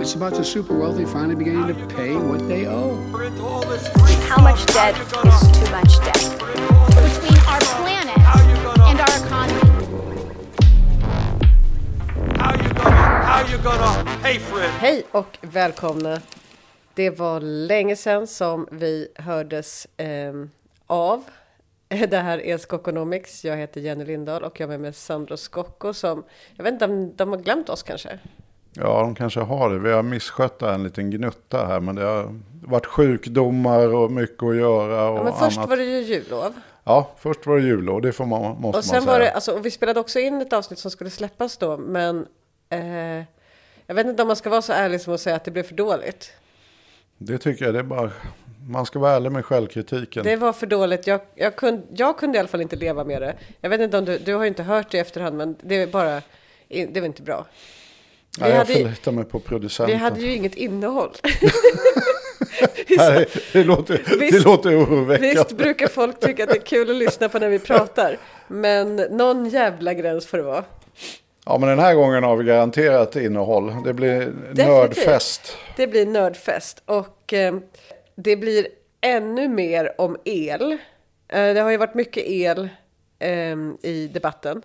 It's about the super wealthy finally beginning to pay what they owe. How much debt is too much debt? between our planet and our economy. How you gonna, how you gonna pay for it? Hej och välkomna. Det var länge sedan som vi hördes eh, av. Det här är Skokonomics. Jag heter Jenny Lindahl och jag är med, med Sandro Skocko som, jag vet inte om de har glömt oss kanske? Ja, de kanske har det. Vi har misskött en liten gnutta här, men det har varit sjukdomar och mycket att göra. Och Ja, men först annat. var det ju jullov. Ja, först var det jullov, det får man, måste Och man säga. var det, alltså, och vi spelade också in ett avsnitt som skulle släppas då, men eh, jag vet inte om man ska vara så ärlig som att säga att det blev för dåligt. Det tycker jag, det är bara... Man ska vara ärlig med självkritiken. Det var för dåligt. Jag, jag, kunde, jag kunde i alla fall inte leva med det. Jag vet inte om du, du har inte hört det i efterhand, men det är bara, det var inte bra. Vi Nej, jag hade förlitar mig på producenten. Vi hade ju inget innehåll. Nej, det låter, det låter oroväckande. Visst brukar folk tycka att det är kul att lyssna på när vi pratar. Men någon jävla gräns får det vara. Ja, men den här gången har vi garanterat innehåll. Det blir nördfest. Det blir nördfest. Och eh, det blir ännu mer om el. Eh, det har ju varit mycket el eh, i debatten.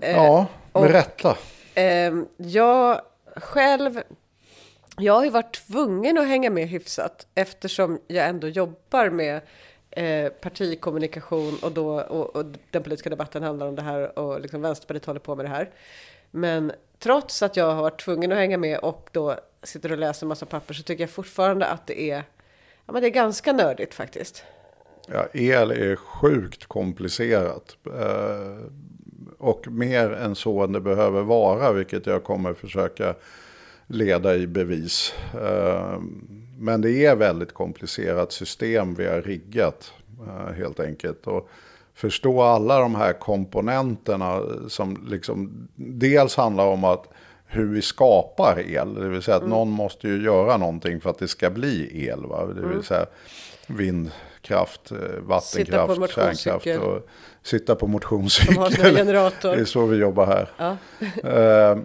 Ja, med rätta. Eh, jag själv, jag har ju varit tvungen att hänga med hyfsat eftersom jag ändå jobbar med eh, partikommunikation och, då, och, och den politiska debatten handlar om det här och liksom Vänsterpartiet håller på med det här. Men trots att jag har varit tvungen att hänga med och då sitter och läser en massa papper så tycker jag fortfarande att det är, ja, men det är ganska nördigt faktiskt. Ja, el är sjukt komplicerat. Eh, och mer än så än det behöver vara, vilket jag kommer försöka leda i bevis. Eh, men det är väldigt komplicerat system vi har riggat, eh, helt enkelt. Och förstå alla de här komponenterna som liksom dels handlar om att hur vi skapar el. Det vill säga att någon måste ju göra någonting för att det ska bli el. Va? Det vill säga vindkraft, eh, vattenkraft, kärnkraft och sitta på motionscykel. Det är så vi jobbar här. Ja. Eh,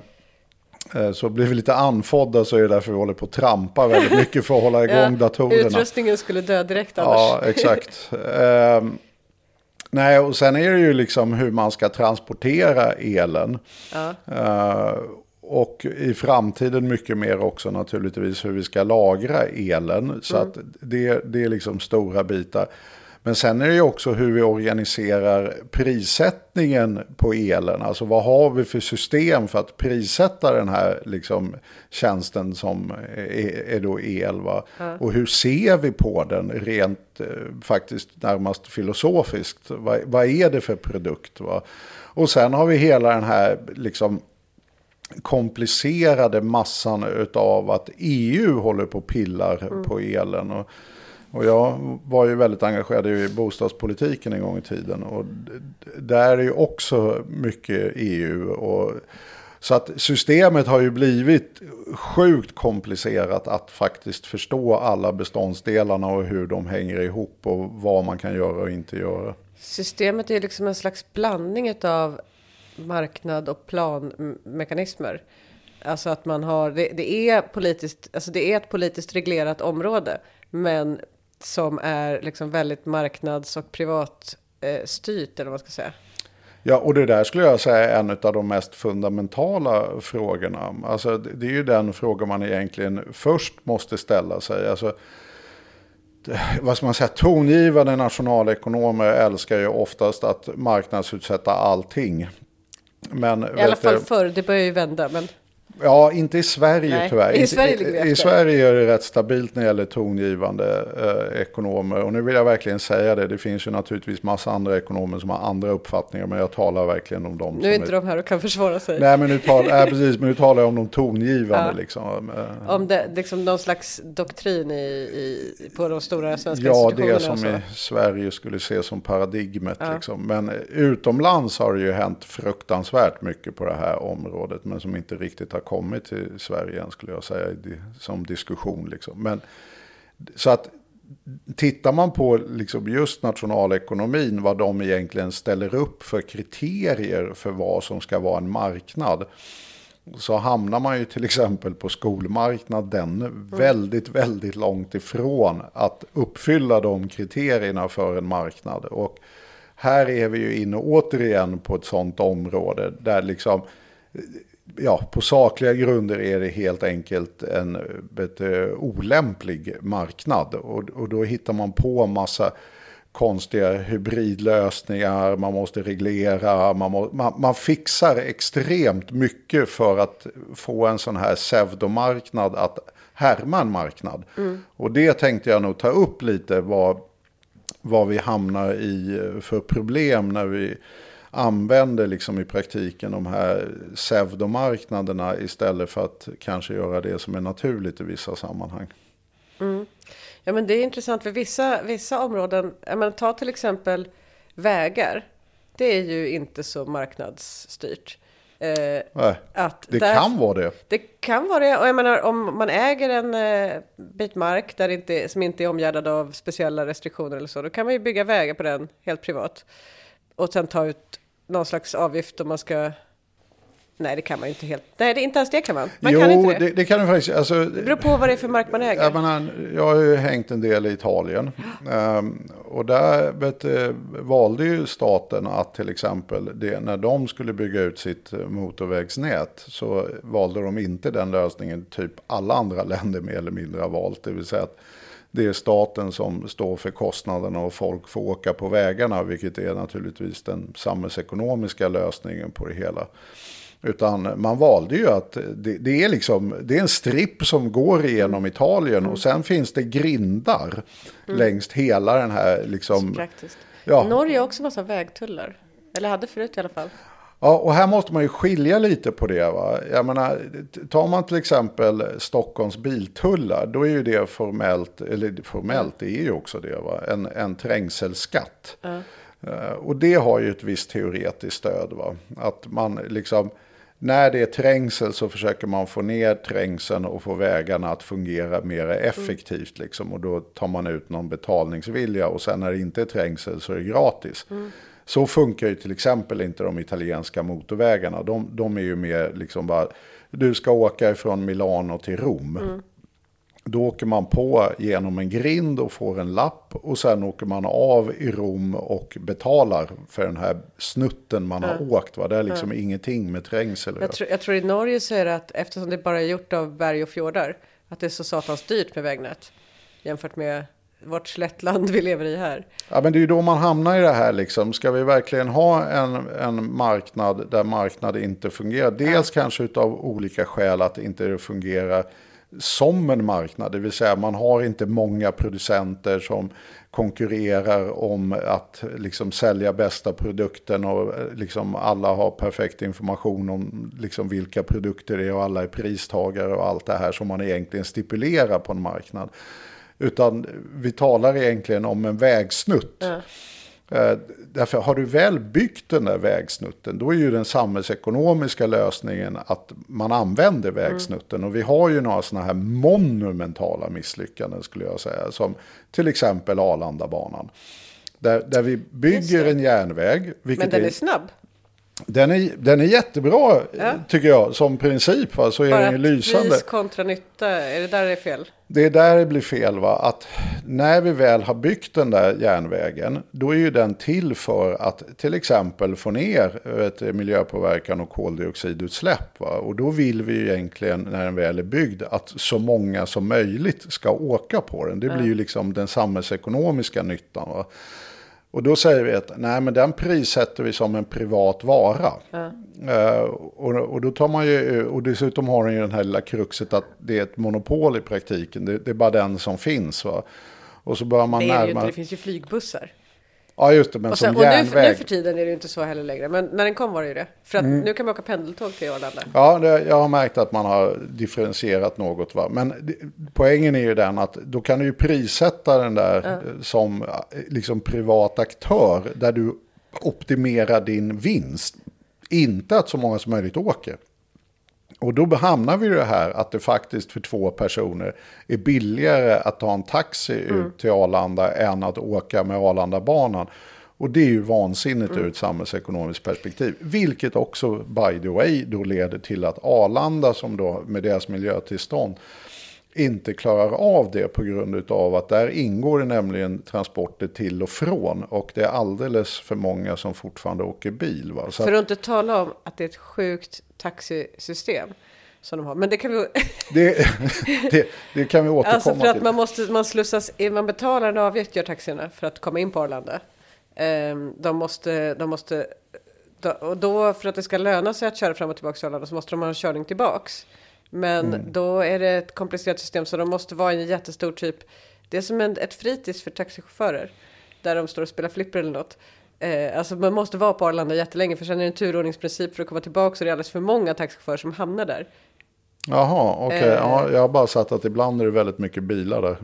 eh, Så blir vi lite andfådda så är det därför vi håller på att trampa väldigt mycket för att hålla igång datorerna. Utrustningen skulle dö direkt annars. Ja, exakt. Ehm, nej, och sen är det ju liksom hur man ska transportera elen. Ja. Och i framtiden mycket mer också naturligtvis hur vi ska lagra elen. Så att det, det är liksom stora bitar. Men sen är det ju också hur vi organiserar prissättningen på elen. Alltså vad har vi för system för att prissätta den här liksom, tjänsten som är, är då el. Va? Och hur ser vi på den rent eh, faktiskt närmast filosofiskt. Vad, vad är det för produkt? Va? Och sen har vi hela den här liksom, komplicerade massan av att EU håller på och pillar på elen. Och, och jag var ju väldigt engagerad i bostadspolitiken en gång i tiden. Och där är ju också mycket EU. Och, så att systemet har ju blivit sjukt komplicerat att faktiskt förstå alla beståndsdelarna och hur de hänger ihop och vad man kan göra och inte göra. Systemet är liksom en slags blandning av marknad och planmekanismer. Alltså att man har, det, det, är politiskt, alltså det är ett politiskt reglerat område, men som är liksom väldigt marknads och privatstyrt, eh, styrt, eller vad man ska säga. Ja, och det där skulle jag säga är en av de mest fundamentala frågorna. Alltså, det det är ju den fråga man egentligen först måste ställa sig. Alltså, vad ska man säga, tongivande nationalekonomer älskar ju oftast att marknadsutsätta allting. Men, I alla du- fall förr, det börjar ju vända, men Ja, inte i Sverige Nej, tyvärr. i Sverige I, I. Sverige är det rätt stabilt när det gäller tongivande eh, ekonomer. Och nu vill jag verkligen säga det. Det finns ju naturligtvis massa andra ekonomer som har andra uppfattningar. Men jag talar verkligen om dem nu är inte de här och kan försvara sig. Nej, men nu, tal, nej, precis, men nu talar jag om de tongivande. Ja. Liksom. Eh, Om det liksom någon slags doktrin i, i, på de stora svenska Ja, institutionerna. det och som i Sverige skulle ses som paradigmet. Ja. Liksom. Men utomlands har det ju hänt fruktansvärt mycket på det här området. Men som inte riktigt har kommit till Sverige än skulle jag säga som diskussion. Liksom. Men, så att tittar man på liksom just nationalekonomin, vad de egentligen ställer upp för kriterier för vad som ska vara en marknad. Så hamnar man ju till exempel på skolmarknaden väldigt, väldigt långt ifrån att uppfylla de kriterierna för en marknad. Och här är vi ju inne återigen på ett sånt område där liksom ja, på sakliga grunder är det helt enkelt en vet, du, olämplig marknad. Och, och då hittar man på massa konstiga hybridlösningar, man måste reglera, man, må, man, man, fixar extremt mycket för att få en sån här pseudomarknad att härma en marknad. Mm. Och det tänkte jag nog ta upp lite vad, vad vi hamnar i för problem när vi använder liksom i praktiken de här pseudomarknaderna istället för att kanske göra det som är naturligt i vissa sammanhang. Mm. Ja men det är intressant för vissa, vissa områden, menar, ta till exempel vägar. Det är ju inte så marknadsstyrt. Eh, Nej, att det där, kan vara det. Det kan vara det. Och jag menar om man äger en eh, bit mark där inte, som inte är omgärdad av speciella restriktioner eller så. Då kan man ju bygga vägar på den helt privat. Och sen ta ut någon slags avgift om man ska Nej, det kan man ju inte helt. Nej, det, inte ens det kan man. man jo, kan inte det. Det, det kan du faktiskt. Alltså, det beror på vad det är för mark man äger. Jag, menar, jag har ju hängt en del i Italien. um, och där vet, valde ju staten att till exempel det, när de skulle bygga ut sitt motorvägsnät så valde de inte den lösningen typ alla andra länder mer eller mindre har valt. Det vill säga att det är staten som står för kostnaderna och folk får åka på vägarna, vilket är naturligtvis den samhällsekonomiska lösningen på det hela. Utan man valde ju att det, det, är, liksom, det är en stripp som går igenom Italien och sen finns det grindar mm. längs hela den här. Liksom. Ja. Norge har också massa vägtullar. Eller hade förut i alla fall. Ja, och här måste man ju skilja lite på det. Va? Jag menar, tar man till exempel Stockholms biltullar, då är ju det formellt, eller formellt, det är ju också det, va? En, en trängselskatt. Mm. Och det har ju ett visst teoretiskt stöd. Va? Att man liksom, när det är trängsel så försöker man få ner trängseln och få vägarna att fungera mer effektivt. Mm. Liksom, och då tar man ut någon betalningsvilja och sen när det inte är trängsel så är det gratis. Mm. Så funkar ju till exempel inte de italienska motorvägarna. De, de är ju mer liksom bara, du ska åka ifrån Milano till Rom. Mm. Då åker man på genom en grind och får en lapp och sen åker man av i Rom och betalar för den här snutten man mm. har åkt. Va? Det är liksom mm. ingenting med trängsel. Jag tror, jag tror i Norge så är det att eftersom det bara är gjort av berg och fjordar att det är så satans dyrt med vägnät jämfört med vårt slättland vi lever i här. Ja, men det är ju då man hamnar i det här liksom. Ska vi verkligen ha en, en marknad där marknad inte fungerar? Dels ja. kanske av olika skäl att inte det fungerar som en marknad. Det vill säga man har inte många producenter som konkurrerar om att liksom sälja bästa produkten och liksom alla har perfekt information om liksom vilka produkter det är och alla är pristagare och allt det här som man egentligen stipulerar på en marknad. Utan vi talar egentligen om en vägsnutt. Eh, därför har du väl byggt den där vägsnutten, då är ju den samhällsekonomiska lösningen att man använder mm. vägsnutten. Mm. Och vi har ju några sådana här monumentala misslyckanden skulle jag säga, som till exempel Arlandabanan. Där, där vi bygger en järnväg. Men den är snabb. Den är, den är jättebra ja. tycker jag som princip. Va? Så är Bara den lysande. pris kontra nytta, är det där det är fel? Det är där det blir fel. Va? Att när vi väl har byggt den där järnvägen. Då är ju den till för att till exempel få ner vet, miljöpåverkan och koldioxidutsläpp. Va? Och då vill vi ju egentligen när den väl är byggd att så många som möjligt ska åka på den. Det blir ja. ju liksom den samhällsekonomiska nyttan. Va? Och då säger vi att nej, men den prissätter vi som en privat vara. Ja. Uh, och, och, då tar man ju, och dessutom har den ju den här lilla kruxet att det är ett monopol i praktiken. Det, det är bara den som finns. Va? Och så börjar man det, är närma... ju inte, det finns ju flygbussar. Ja, just det, men och sen, som järnväg. Och nu, nu, för tiden är det ju inte så heller längre, men när den kom var det ju det. För att mm. nu kan man åka pendeltåg till Arlanda. Ja, det, jag har märkt att man har differentierat något. Va? Men det, poängen är ju den att då kan du ju prissätta den där ja. som liksom privat aktör, där du optimerar din vinst. Inte att så många som möjligt åker. Och då hamnar vi i det här att det faktiskt för två personer är billigare att ta en taxi mm. ut till Arlanda än att åka med Arlandabanan. Och det är ju vansinnigt ur ett samhällsekonomiskt perspektiv. Vilket också, by the way, då leder till att Arlanda, som då med deras miljötillstånd, inte klarar av det på grund av att där ingår det nämligen transporter till och från. Och det är alldeles för många som fortfarande åker bil. Va? Så För att inte tala om att det är ett sjukt taxisystem som de har. Men det kan vi... det, det, det kan vi återkomma Alltså för att till. man måste, man slussas man betalar en avgift gör taxierna för att komma in på Arlanda. Ehm, de måste, de måste, och då för att det ska löna sig att köra fram och tillbaka till Arlanda så måste de ha en körning tillbaks. Men Mm. då är det ett komplicerat system så de måste vara en jättestor typ, det är som en, ett fritids för taxichaufförer. Där de står och spelar flipper eller något. Eh, alltså man måste vara på Arlanda jättelänge för sen är det en turordningsprincip för att komma tillbaka så det är alldeles för många taxichaufförer som hamnar där. Jaha, okej. Eh. Ja, jag har bara satt att ibland är det väldigt mycket bilar där.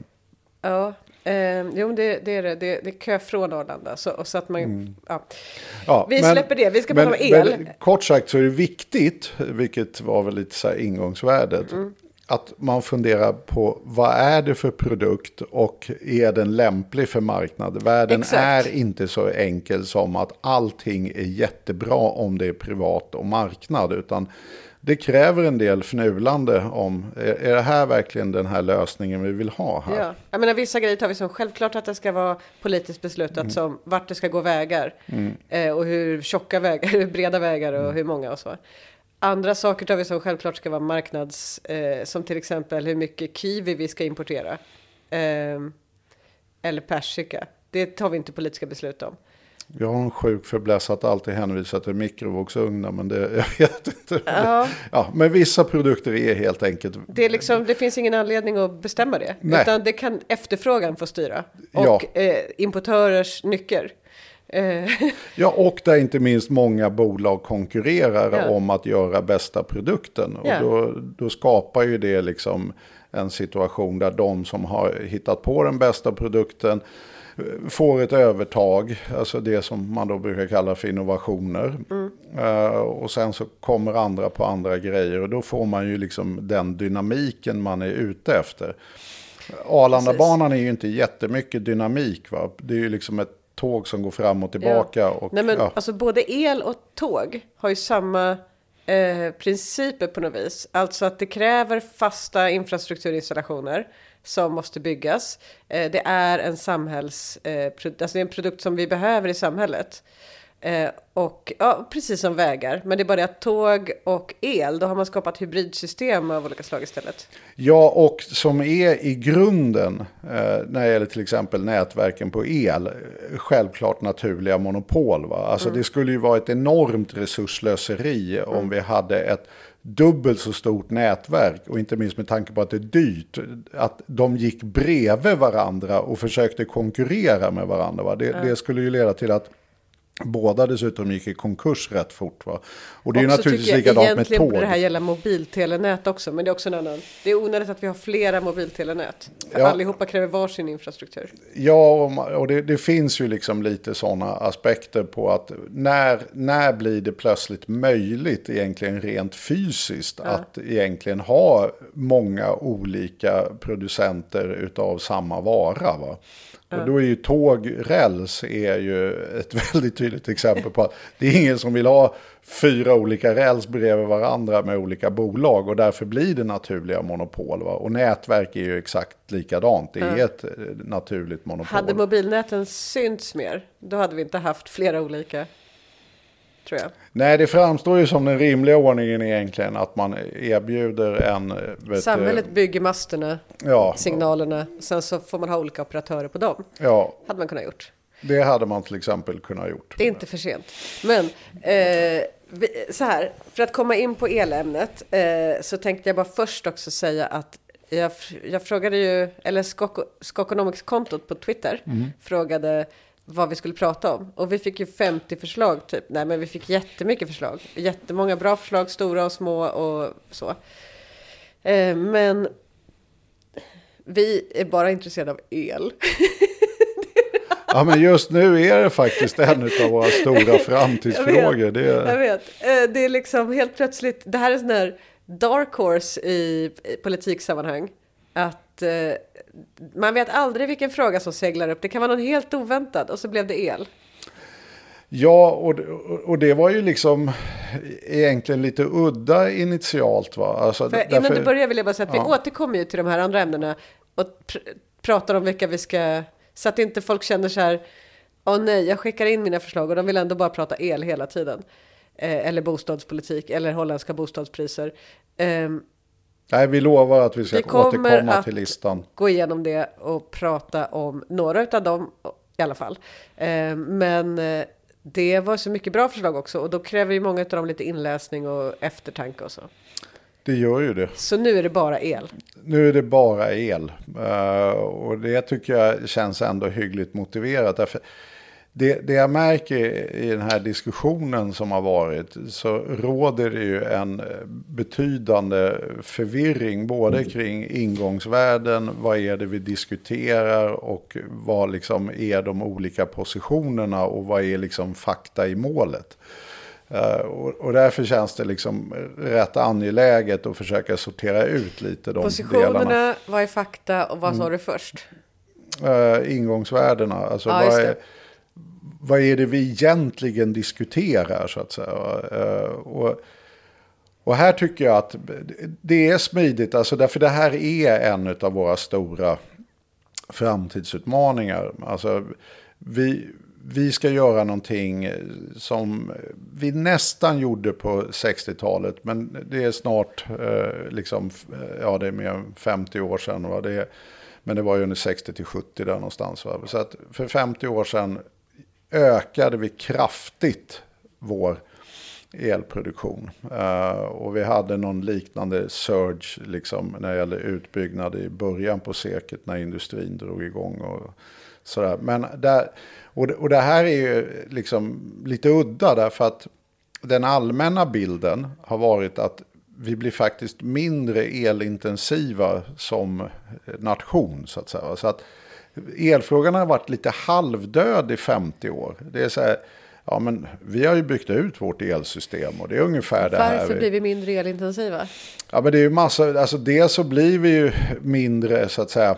Ja, eh, jo men det, det är det. Det, det är kö från Arlanda. Så, och så att man, Mm. ja. Ja, Vi släpper det. Vi ska prata om el. Men, kort sagt så är det viktigt, vilket var väl lite så här ingångsvärdet, Mm. Att man funderar på vad är det för produkt och är den lämplig för marknad? Världen Exakt. är inte så enkel som att allting är jättebra om det är privat och marknad, utan det kräver en del fnulande om, är, det här verkligen den här lösningen vi vill ha här? Ja. Jag menar, vissa grejer tar vi som självklart att det ska vara politiskt beslutat Mm. som vart det ska gå vägar. Eh, och hur tjocka vägar, hur breda vägar och Mm. hur många och så. Andra saker tar vi som självklart ska vara marknads, eh, som till exempel hur mycket kiwi vi ska importera. Eh, eller persika. Det tar vi inte politiska beslut om. Jag har en sjuk fäbless att alltid hänvisa till mikrovågsugnar, men det, jag vet inte. Ja. Ja, men vissa produkter är helt enkelt... Det, är liksom, det finns ingen anledning att bestämma det. Nej. Utan det kan efterfrågan få styra. Ja. Och eh, importörers nycker. Eh, Ja, och där inte minst många bolag konkurrerar Ja. om att göra bästa produkten. Och Ja. då, då skapar ju det liksom en situation där de som har hittat på den bästa produkten eh, får ett övertag, alltså det som man då brukar kalla för innovationer. Eh, och sen så kommer andra på andra grejer och då får man ju liksom den dynamiken man är ute efter. Arlandabanan är ju inte jättemycket dynamik va? Det är ju liksom ett tåg som går fram och tillbaka. Och, Nej, men ja. alltså både el och tåg har ju samma eh, principer på något vis. Alltså att det kräver fasta infrastrukturinstallationer som måste byggas. Eh, det är en samhälls, eh, alltså det är en produkt som vi behöver i samhället. Eh, och ja, precis som vägar. Men det är bara det att tåg och el, då har man skapat hybridsystem av olika slag istället. Ja, och som är i grunden, eh, när det gäller till exempel nätverken på el, eh, självklart naturliga monopol. Va? Alltså det skulle ju vara ett enormt resursslöseri om vi hade ett dubbelt så stort nätverk och inte minst med tanke på att det är dyrt, att de gick bredvid varandra och försökte konkurrera med varandra. Va? Det, det skulle ju leda till att båda dessutom gick i konkurs rätt fort. Va? Och det är ju naturligtvis likadant med egentligen tåg. borde det här gälla mobiltelenät också, men det är också en annan. Det är onödigt att vi har flera mobiltelenät. För Ja. allihopa kräver varsin infrastruktur. Ja, och det, det finns ju liksom lite sådana aspekter på att när, när blir det plötsligt möjligt egentligen rent fysiskt att egentligen ha många olika producenter utav samma vara. Va? Och då är ju tågräls är ju ett väldigt tydligt exempel på att det är ingen som vill ha fyra olika räls bredvid varandra med olika bolag och därför blir det naturliga monopol. Va? Och nätverk är ju exakt likadant, det är ett eh, naturligt monopol. Hade mobilnäten synts mer, då hade vi inte haft flera olika. Tror jag. Nej, det framstår ju som den rimliga ordningen egentligen att man erbjuder en... eh, Samhället bygger masterna, ja, signalerna, sen så får man ha olika operatörer på dem. ja, Hade man kunnat gjort. det hade man till exempel kunnat gjort. Det är inte för sent. Men eh, vi, så här, för att komma in på elämnet eh, så tänkte jag bara först också säga att jag, jag frågade ju, eller Skok- Skokonomics-kontot på Twitter frågade vad vi skulle prata om. Och vi fick ju 50 förslag typ. Nej men vi fick jättemycket förslag. Jättemånga bra förslag, stora och små och så. Eh, men vi är bara intresserade av el. Ja, men just nu är det faktiskt en av våra stora framtidsfrågor. Det Jag är, vet. Eh, Det är liksom helt plötsligt, det här är sån här dark horse i politiksammanhang. Att eh, man vet aldrig vilken fråga som seglar upp. Det kan vara någon helt oväntad och så blev det el. Ja, och, och det var ju liksom egentligen lite udda initialt. Va? Alltså, För därför- innan du börjar vill jag bara säga att Ja. vi återkommer ju till de här andra ämnena och pr- pratar om vilka vi ska, så att inte folk känner så här, åh nej, jag skickar in mina förslag och de vill ändå bara prata el hela tiden. Eh, eller bostadspolitik eller holländska bostadspriser. Ehm, Nej, vi lovar att vi ska Vi kommer återkomma att- till listan. gå igenom det och prata om några av dem i alla fall. Eh, Men eh, det var så mycket bra förslag också och då kräver ju många av dem lite inläsning och eftertanke och så. Det gör ju det. Så nu är det bara el. Nu är det bara el. Eh, och det tycker jag känns ändå hyggligt motiverat. Därför det, det jag märker i den här diskussionen som har varit så råder det ju en eh, betydande förvirring både kring ingångsvärden, vad är det vi diskuterar och vad liksom är de olika positionerna och vad är liksom fakta i målet. Eh, och, och därför känns det liksom rätt angeläget att försöka sortera ut lite de delarna. Positionerna, vad är fakta och vad sa du först? uh, ingångsvärdena. Alltså Ja, vad, just det. är, vad är det vi egentligen diskuterar så att säga. Eh, och, och här tycker jag att det är smidigt, alltså därför det här är en av våra stora framtidsutmaningar. Alltså vi, vi ska göra någonting som vi nästan gjorde på 60-talet. Men det är snart, eh, liksom, eh, ja det är mer än 50 år sedan. Va? Det men det var ju under 60 till 70 där någonstans. Va? Så att för 50 år sedan ökade vi kraftigt vår elproduktion. Uh, och vi hade någon liknande surge liksom, när det gäller utbyggnad i början på seklet när industrin drog igång. Och sådär. Men där, och, det, och det här är ju liksom lite udda därför att den allmänna bilden har varit att vi blir faktiskt mindre elintensiva som nation. Så att säga. Så att elfrågan har varit lite halvdöd i 50 år. Det är så här, ja men vi har ju byggt ut vårt elsystem och det är ungefär det här. Varför blir vi mindre elintensiva? Ja men det är ju massa, alltså dels så blir vi ju mindre så att säga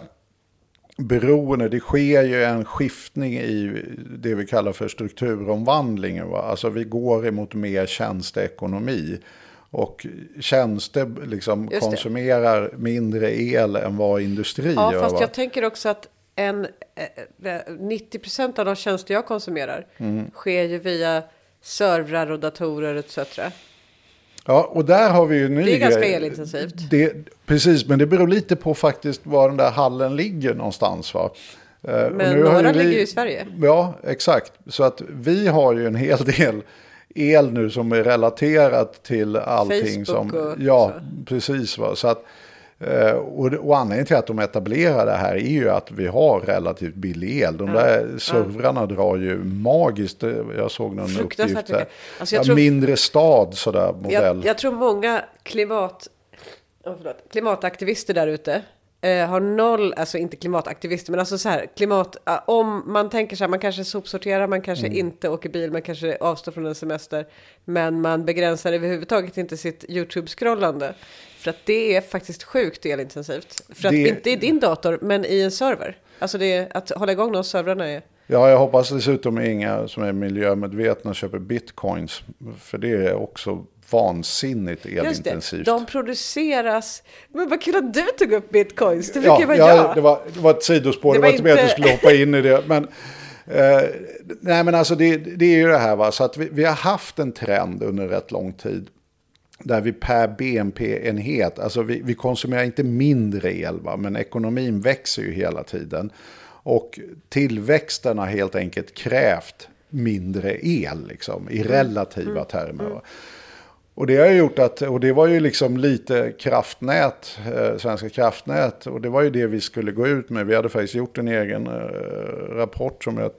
beroende. Det sker ju en skiftning i det vi kallar för strukturomvandlingen. Va? Alltså vi går emot mer tjänsteekonomi. Och tjänster liksom konsumerar mindre el än vad industri Ja, gör. fast va? jag tänker också att en, eh, eh, 90% av de tjänster jag konsumerar Mm. sker ju via servrar och datorer etc. Ja, och där har vi ju en ny Det är ganska elintensivt. Det, precis, men det beror lite på faktiskt var den där hallen ligger någonstans. Va? Eh, Men några vi- ligger ju i Sverige. Ja, exakt. Så att vi har ju en hel del el nu som är relaterat till allting Facebook som... och ja, så. precis. Va? Så att, eh, och, och anledningen till att de etablerar det här är ju att vi har relativt billig el. De där servrarna drar ju magiskt. Jag såg någon uppgift där. Alltså jag ja, tror- Mindre stad sådär modell. Jag, jag tror många klimat, oh, klimataktivister där ute eh, har noll, alltså inte klimataktivister, men alltså så här, klimat, om man tänker så här, man kanske sopsorterar, man kanske Mm. inte åker bil, man kanske avstår från en semester, men man begränsar överhuvudtaget inte sitt YouTube-scrollande. För att det är faktiskt sjukt elintensivt. För att Det- inte i din dator, men i en server. Alltså det att hålla igång de servrarna är... Ja, jag hoppas dessutom inga som är miljömedvetna köper bitcoins. För det är också vansinnigt Just det, elintensivt. de produceras... Men vad kul att du tog upp bitcoins, det brukar ju ja, vara ja, jag. det, var, det var ett sidospår, Det det var inte meningen att jag skulle hoppa in i det. Men, eh, nej, men alltså det, det är ju det här, va? så att vi, vi har haft en trend under rätt lång tid. Där vi per BNP-enhet, alltså vi, vi konsumerar inte mindre el, va? men ekonomin växer ju hela tiden. Och tillväxten har helt enkelt krävt mindre el, liksom, i relativa termer. Va? Och det har gjort att, och det var ju liksom lite kraftnät, eh, Svenska kraftnät, och det var ju det vi skulle gå ut med. Vi hade faktiskt gjort en egen eh, rapport som jag,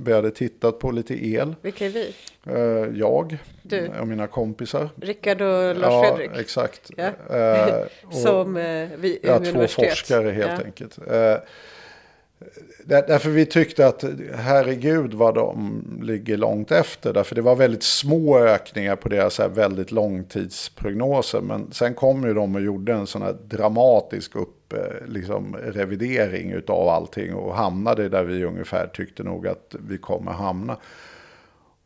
vi hade tittat på lite el. Vilka är vi? Eh, jag Du. och mina kompisar. Rickard och Lars ja, Fredrik. exakt. Ja. Eh, och- Som eh, vi Ja, två forskare helt Ja. enkelt. Där, därför vi tyckte att herregud vad de ligger långt efter. Därför det var väldigt små ökningar på deras här väldigt långtidsprognoser. Men sen kom ju de och gjorde en sån här dramatisk upp, liksom, revidering av allting. Och hamnade där vi ungefär tyckte nog att vi kommer hamna.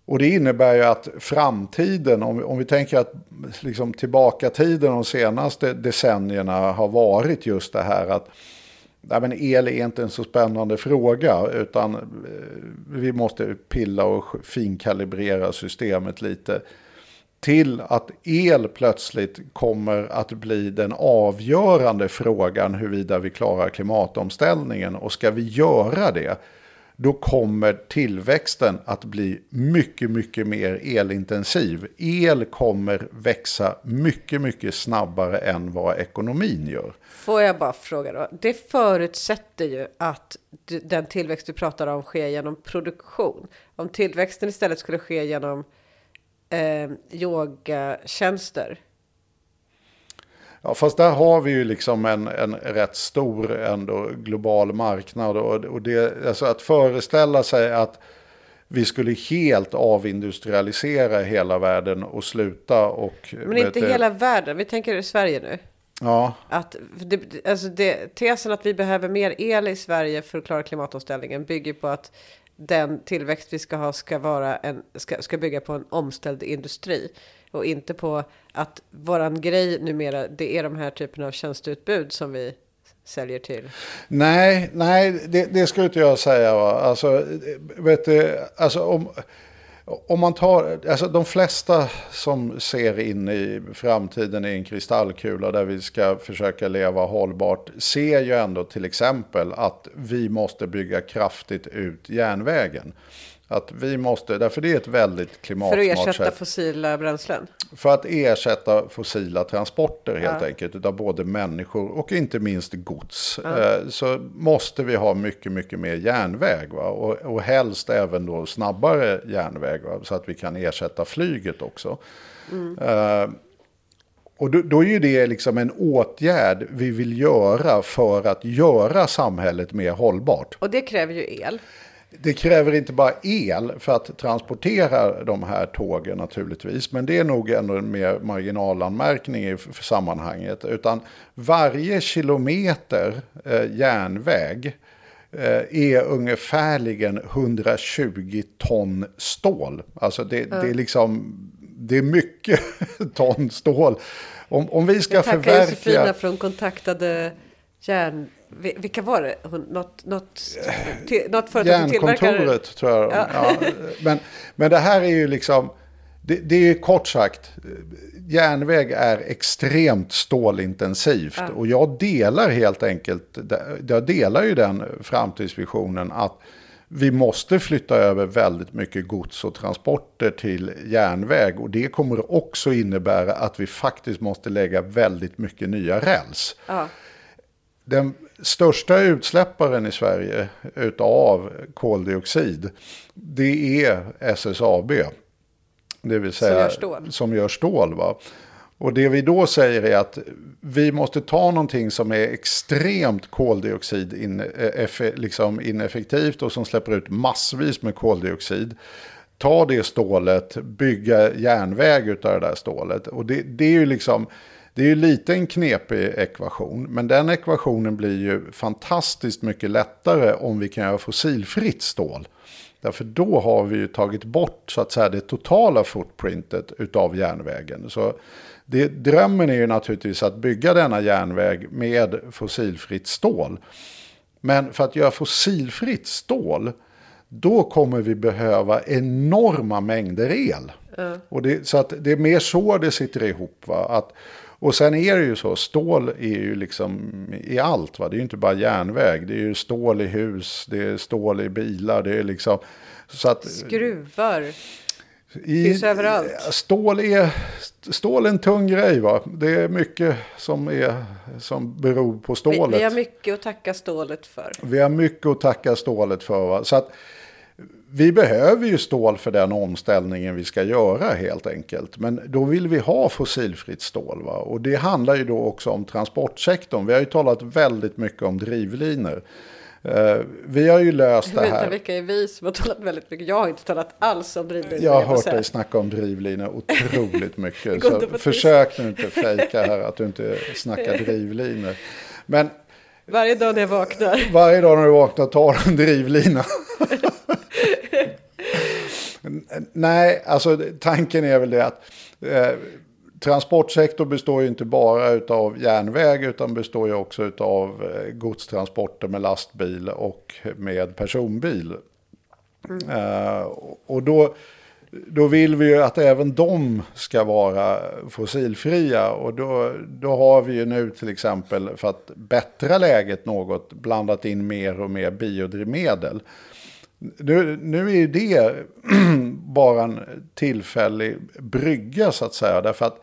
Och det innebär ju att framtiden, om, om vi tänker att liksom tillbaka tiden de senaste decennierna har varit just det här att nej men el är inte en så spännande fråga utan eh, vi måste pilla och finkalibrera systemet lite. Till att el plötsligt kommer att bli den avgörande frågan huruvida vi klarar klimatomställningen. Och ska vi göra det då kommer tillväxten att bli mycket, mycket mer elintensiv. El kommer växa mycket, mycket snabbare än vad ekonomin gör. Får jag bara fråga då? Det förutsätter ju att den tillväxt du pratar om sker genom produktion. Om tillväxten istället skulle ske genom eh, yogatjänster. Ja, fast där har vi ju liksom en, en rätt stor ändå global marknad. Och, och det, alltså att föreställa sig att vi skulle helt avindustrialisera hela världen och sluta och... Men inte vet hela världen. Vi tänker i Sverige nu. Ja, Att det, alltså det, tesen att vi behöver mer el i Sverige för att klara klimatomställningen bygger på att den tillväxt vi ska ha ska, vara en, ska, ska bygga på en omställd industri. Och inte på att våran grej numera, det är de här typerna av tjänsteutbud som vi säljer till. Nej, nej det, det skulle inte jag säga. Va? Alltså, vet du, alltså om, om man tar, alltså de flesta som ser in i framtiden i en kristallkula där vi ska försöka leva hållbart ser ju ändå till exempel att vi måste bygga kraftigt ut järnvägen. Att vi måste, därför det är ett väldigt För att klimatsmart ersätta sätt. fossila bränslen. För att ersätta fossila transporter helt Ja. enkelt. Utav både människor och inte minst gods. Eh, Så måste vi ha mycket, mycket mer järnväg. Va? Och, och helst även då snabbare järnväg. Va? Så att vi kan ersätta flyget också. Eh, och då, då är ju det liksom en åtgärd vi vill göra för att göra samhället mer hållbart. Och det kräver ju el. Det kräver inte bara el för att transportera de här tågen naturligtvis. Men det är nog ändå en mer marginalanmärkning i sammanhanget. Utan varje kilometer eh, järnväg eh, är ungefärligen 120 ton stål. Alltså det, det är liksom, det är mycket ton stål. Om, om vi ska Tackar förverkliga... Josefina för hon kontaktade järn... vi- Vilka var det? Något, något, något företag som tillverkar... Tror jag. Ja. men, men det här är ju liksom, det, det är ju kort sagt, järnväg är extremt stålintensivt. Och jag delar helt enkelt, jag delar ju den framtidsvisionen att vi måste flytta över väldigt mycket gods och transporter till järnväg. Och det kommer också innebära att vi faktiskt måste lägga väldigt mycket nya räls. Ja. Den största utsläpparen i Sverige utav koldioxid, det är SSAB. Det vill säga gör stål. Som gör stål va? Och det vi då säger är att vi måste ta någonting som är extremt koldioxid in, eh, liksom ineffektivt och som släpper ut massvis med koldioxid. Ta det stålet, bygga järnväg utav det där stålet. Och det, det är ju liksom, det är ju lite en knepig ekvation. Men den ekvationen blir ju fantastiskt mycket lättare om vi kan göra fossilfritt stål. Därför då har vi ju tagit bort så att säga det totala footprintet utav järnvägen. Så det, drömmen är ju naturligtvis att bygga denna järnväg med fossilfritt stål. Men för att göra fossilfritt stål, då kommer vi behöva enorma mängder el. Och det, så att det är mer så det sitter ihop. Va? Att, och sen är det ju så, stål är ju liksom i allt. Va? Det är ju inte bara järnväg, det är ju stål i hus, det är stål i bilar, det är liksom... Så att, Skruvar. i, Finns överallt. Stål är, stål är en tung grej va. Det är mycket som, är, som beror på Vi, stålet. vi har mycket att tacka stålet för. Vi har mycket att tacka stålet för. Va? Så att vi behöver ju stål för den omställningen vi ska göra helt enkelt. Men då vill vi ha fossilfritt stål. Va? Och det handlar ju då också om transportsektorn. Vi har ju talat väldigt mycket om drivlinor. Eh, vi har ju löst det Vänta, här. vilka är vi som har talat väldigt mycket? Jag har inte talat alls om drivlinor. Jag har hört dig snacka om drivlinor otroligt mycket. så försök nu inte fejka här att du inte snackar drivlinor. Men Varje dag när jag vaknar. varje dag när du vaknar tar du en drivlina. Nej, alltså tanken är väl det att eh, transportsektor består ju inte bara av järnväg utan består ju också av eh, godstransporter med lastbil och med personbil. Eh, och då, då vill vi ju att även de ska vara fossilfria. Och då, då har vi ju nu till exempel för att bättra läget något blandat in mer och mer biodrivmedel. Nu, nu är ju det bara en tillfällig brygga så att säga. Därför att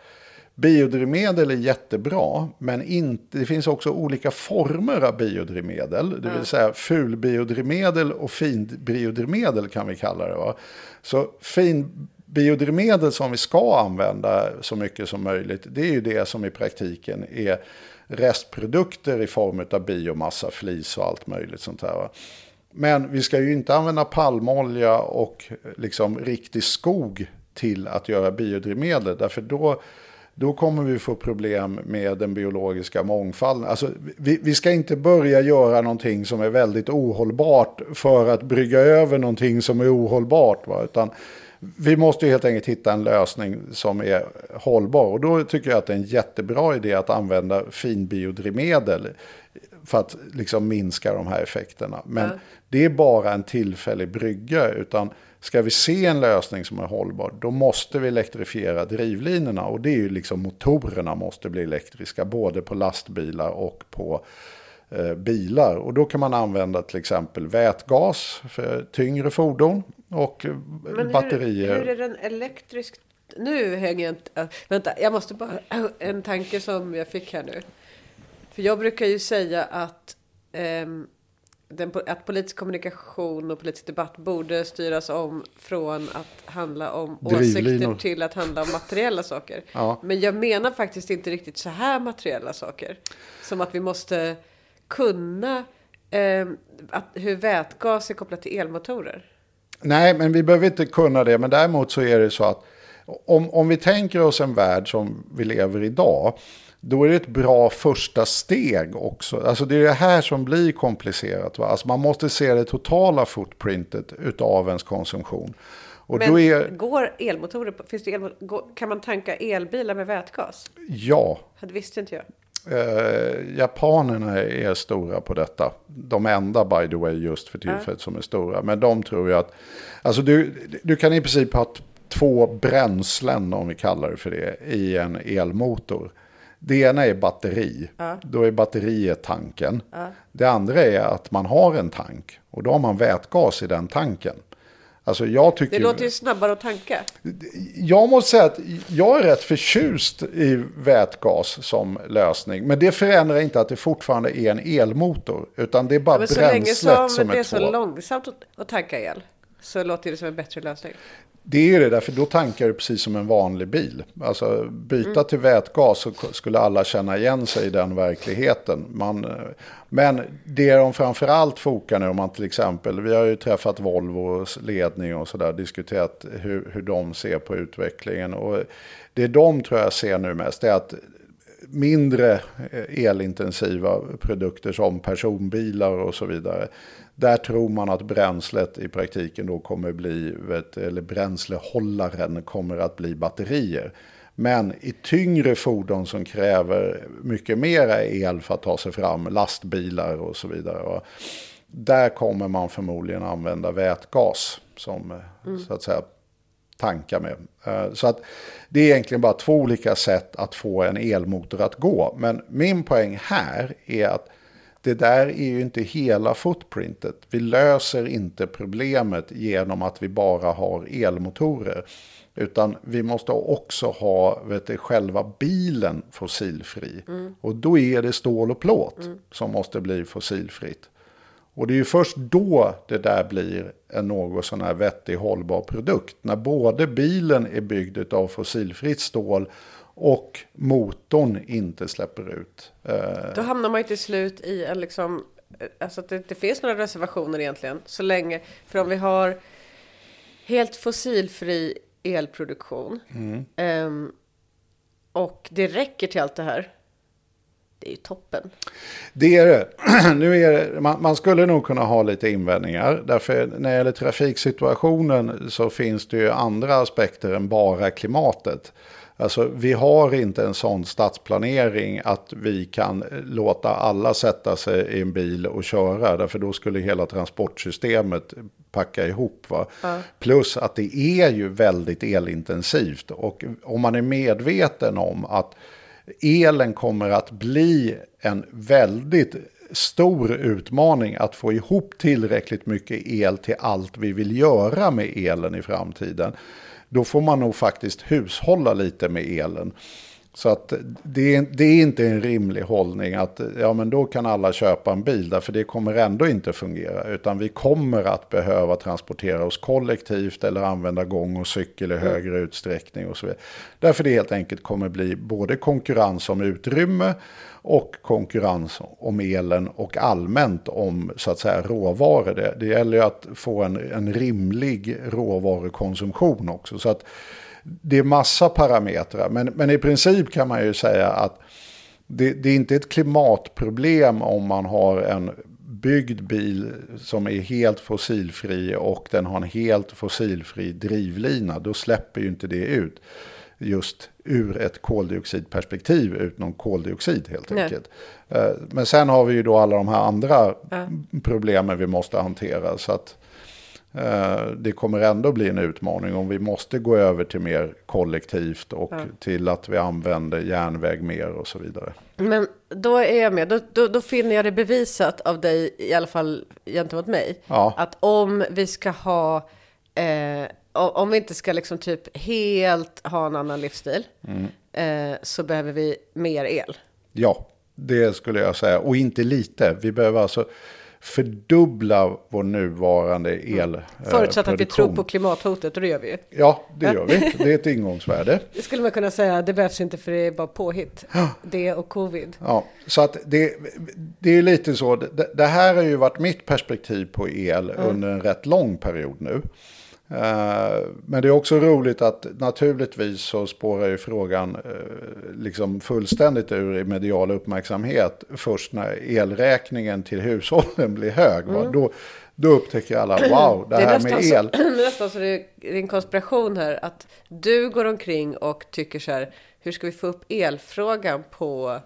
biodrivmedel är jättebra. Men inte, det finns också olika former av biodrivmedel. Det vill säga fulbiodrivmedel och finbiodrivmedel kan vi kalla det. Va? Så finbiodrivmedel som vi ska använda så mycket som möjligt. Det är ju det som i praktiken är restprodukter i form av biomassa, flis och allt möjligt sånt här. Va? Men vi ska ju inte använda palmolja och liksom riktig skog till att göra biodrivmedel. Därför då, då kommer vi få problem med den biologiska mångfalden. Alltså, vi, vi ska inte börja göra någonting som är väldigt ohållbart för att brygga över någonting som är ohållbart. Va? Utan vi måste helt enkelt hitta en lösning som är hållbar. Och då tycker jag att det är en jättebra idé att använda finbiodrivmedel för att liksom minska de här effekterna. Men det är bara en tillfällig brygga. Utan ska vi se en lösning som är hållbar, då måste vi elektrifiera drivlinorna. Och det är ju liksom motorerna måste bli elektriska, både på lastbilar och på eh, bilar. Och då kan man använda till exempel vätgas för tyngre fordon och eh, Men batterier. Hur, hur är den elektrisk? Nu hänger jag inte... vänta, jag måste bara... En tanke som jag fick här nu. För jag brukar ju säga att, ehm, den, att politisk kommunikation och politisk debatt borde styras om från att handla om Drivlinor. åsikter till att handla om materiella saker. Ja. Men jag menar faktiskt inte riktigt så här materiella saker. Som att vi måste kunna ehm, att, hur vätgas är kopplat till elmotorer. Nej, men vi behöver inte kunna det. Men däremot så är det så att om, om vi tänker oss en värld som vi lever i idag. Då är det ett bra första steg också. Alltså det är det här som blir komplicerat. Va? Alltså man måste se det totala footprintet utav ens konsumtion. Och Men är, går elmotorer finns det går, kan man tanka elbilar med vätgas? ja, Det visste inte jag. Eh, japanerna är stora på detta. De enda by the way just för tillfället som är stora. Men de tror ju att, alltså du, du kan i princip ha två bränslen om vi kallar det för det i en elmotor. Det ena är batteri. Då är batteriet tanken. Det andra är att man har en tank. Och då har man vätgas i den tanken. Alltså jag tycker... Det låter ju snabbare att tanka. Jag måste säga att jag är rätt förtjust i vätgas som lösning. Men det förändrar inte att det fortfarande är en elmotor. Utan det är bara Men så länge bränslet som, som det är är så två. långsamt att tanka el så låter det som en bättre lösning. Det är ju det, därför då tankar du precis som en vanlig bil. Alltså byta Mm. till vätgas så skulle alla känna igen sig i den verkligheten. Man, eh, men det de framförallt fokar nu, om man till exempel, vi har ju träffat Volvos ledning och sådär, diskuterat hur, hur de ser på utvecklingen. Och det de tror jag ser nu mest är att mindre eh, elintensiva produkter som personbilar och så vidare. Där tror man att bränslet i praktiken då kommer bli, vet, eller bränslehållaren kommer att bli batterier. Men i tyngre fordon som kräver mycket mera el för att ta sig fram, lastbilar och så vidare. Där kommer man förmodligen använda vätgas som eh, så att säga tankar med. Eh, Så att det är egentligen bara två olika sätt att få en elmotor att gå. Men min poäng här är att det där är ju inte hela footprintet. Vi löser inte problemet genom att vi bara har elmotorer. Utan vi måste också ha vet du, själva bilen fossilfri. Och då är det stål och plåt som måste bli fossilfritt. Och det är ju först då det där blir en något sån här vettig hållbar produkt. När både bilen är byggd av fossilfritt stål och motorn inte släpper ut. Eh, Då hamnar man ju till slut i en liksom, eh, alltså att det inte finns några reservationer egentligen. Så länge, för om vi har helt fossilfri elproduktion ehm, och det räcker till allt det här. det är ju toppen. Det är det. Nu är det man, man, skulle nog kunna ha lite invändningar. Därför när det gäller trafiksituationen så finns det ju andra aspekter än bara klimatet. Alltså, vi har inte en sån stadsplanering att vi kan låta alla sätta sig i en bil och köra. Därför då skulle hela transportsystemet packa ihop. Va? Ja. Plus att det är ju väldigt elintensivt. Och om man är medveten om att elen kommer att bli en väldigt stor utmaning att få ihop tillräckligt mycket el till allt vi vill göra med elen i framtiden då får man nog faktiskt hushålla lite med elen. Så att det är, det är, inte en rimlig hållning att ja, men då kan alla köpa en bil, därför det kommer ändå inte fungera. Utan vi kommer att behöva transportera oss kollektivt eller använda gång och cykel i mm. högre utsträckning och så vidare. Därför det helt enkelt kommer bli både konkurrens om utrymme och konkurrens om elen och allmänt om så att säga råvaror. Det, det gäller ju att få en, en rimlig råvarukonsumtion också. Så att det är massa parametrar. Men, men i princip kan man ju säga att det, det är inte ett klimatproblem om man har en byggd bil som är helt fossilfri och den har en helt fossilfri drivlina. Då släpper ju inte det ut just ur ett koldioxidperspektiv ut någon koldioxid helt enkelt. Nej. Eh, men sen har vi ju då alla de här andra ja. problemen vi måste hantera. Så att det kommer ändå bli en utmaning om vi måste gå över till mer kollektivt och ja. till att vi använder järnväg mer och så vidare. Men då är jag med, då, då, då, finner jag det bevisat av dig, i alla fall gentemot mig, ja. att om vi ska ha eh, om vi inte ska liksom typ helt ha en annan livsstil mm. eh, så behöver vi mer el. Ja, det skulle jag säga. Och inte lite. Vi behöver alltså fördubbla vår nuvarande el. Mm. Förutsatt att vi tror på klimathotet, och det gör vi ju. Ja, det gör vi. Det är ett ingångsvärde. Det skulle man kunna säga, det behövs inte för det är bara påhitt. Det och covid. Ja, så att det, det är lite så. Det, det här har ju varit mitt perspektiv på el mm. under en rätt lång period nu. Eh, men det är också roligt att naturligtvis så spårar ju frågan eh, liksom fullständigt ur i medial uppmärksamhet först när elräkningen till hushållen blir hög. Mm. Då, då upptäcker alla, wow, det, det här med el. Så, nästan så det är en konspiration här, att du går omkring och tycker så här, hur ska vi få upp elfrågan på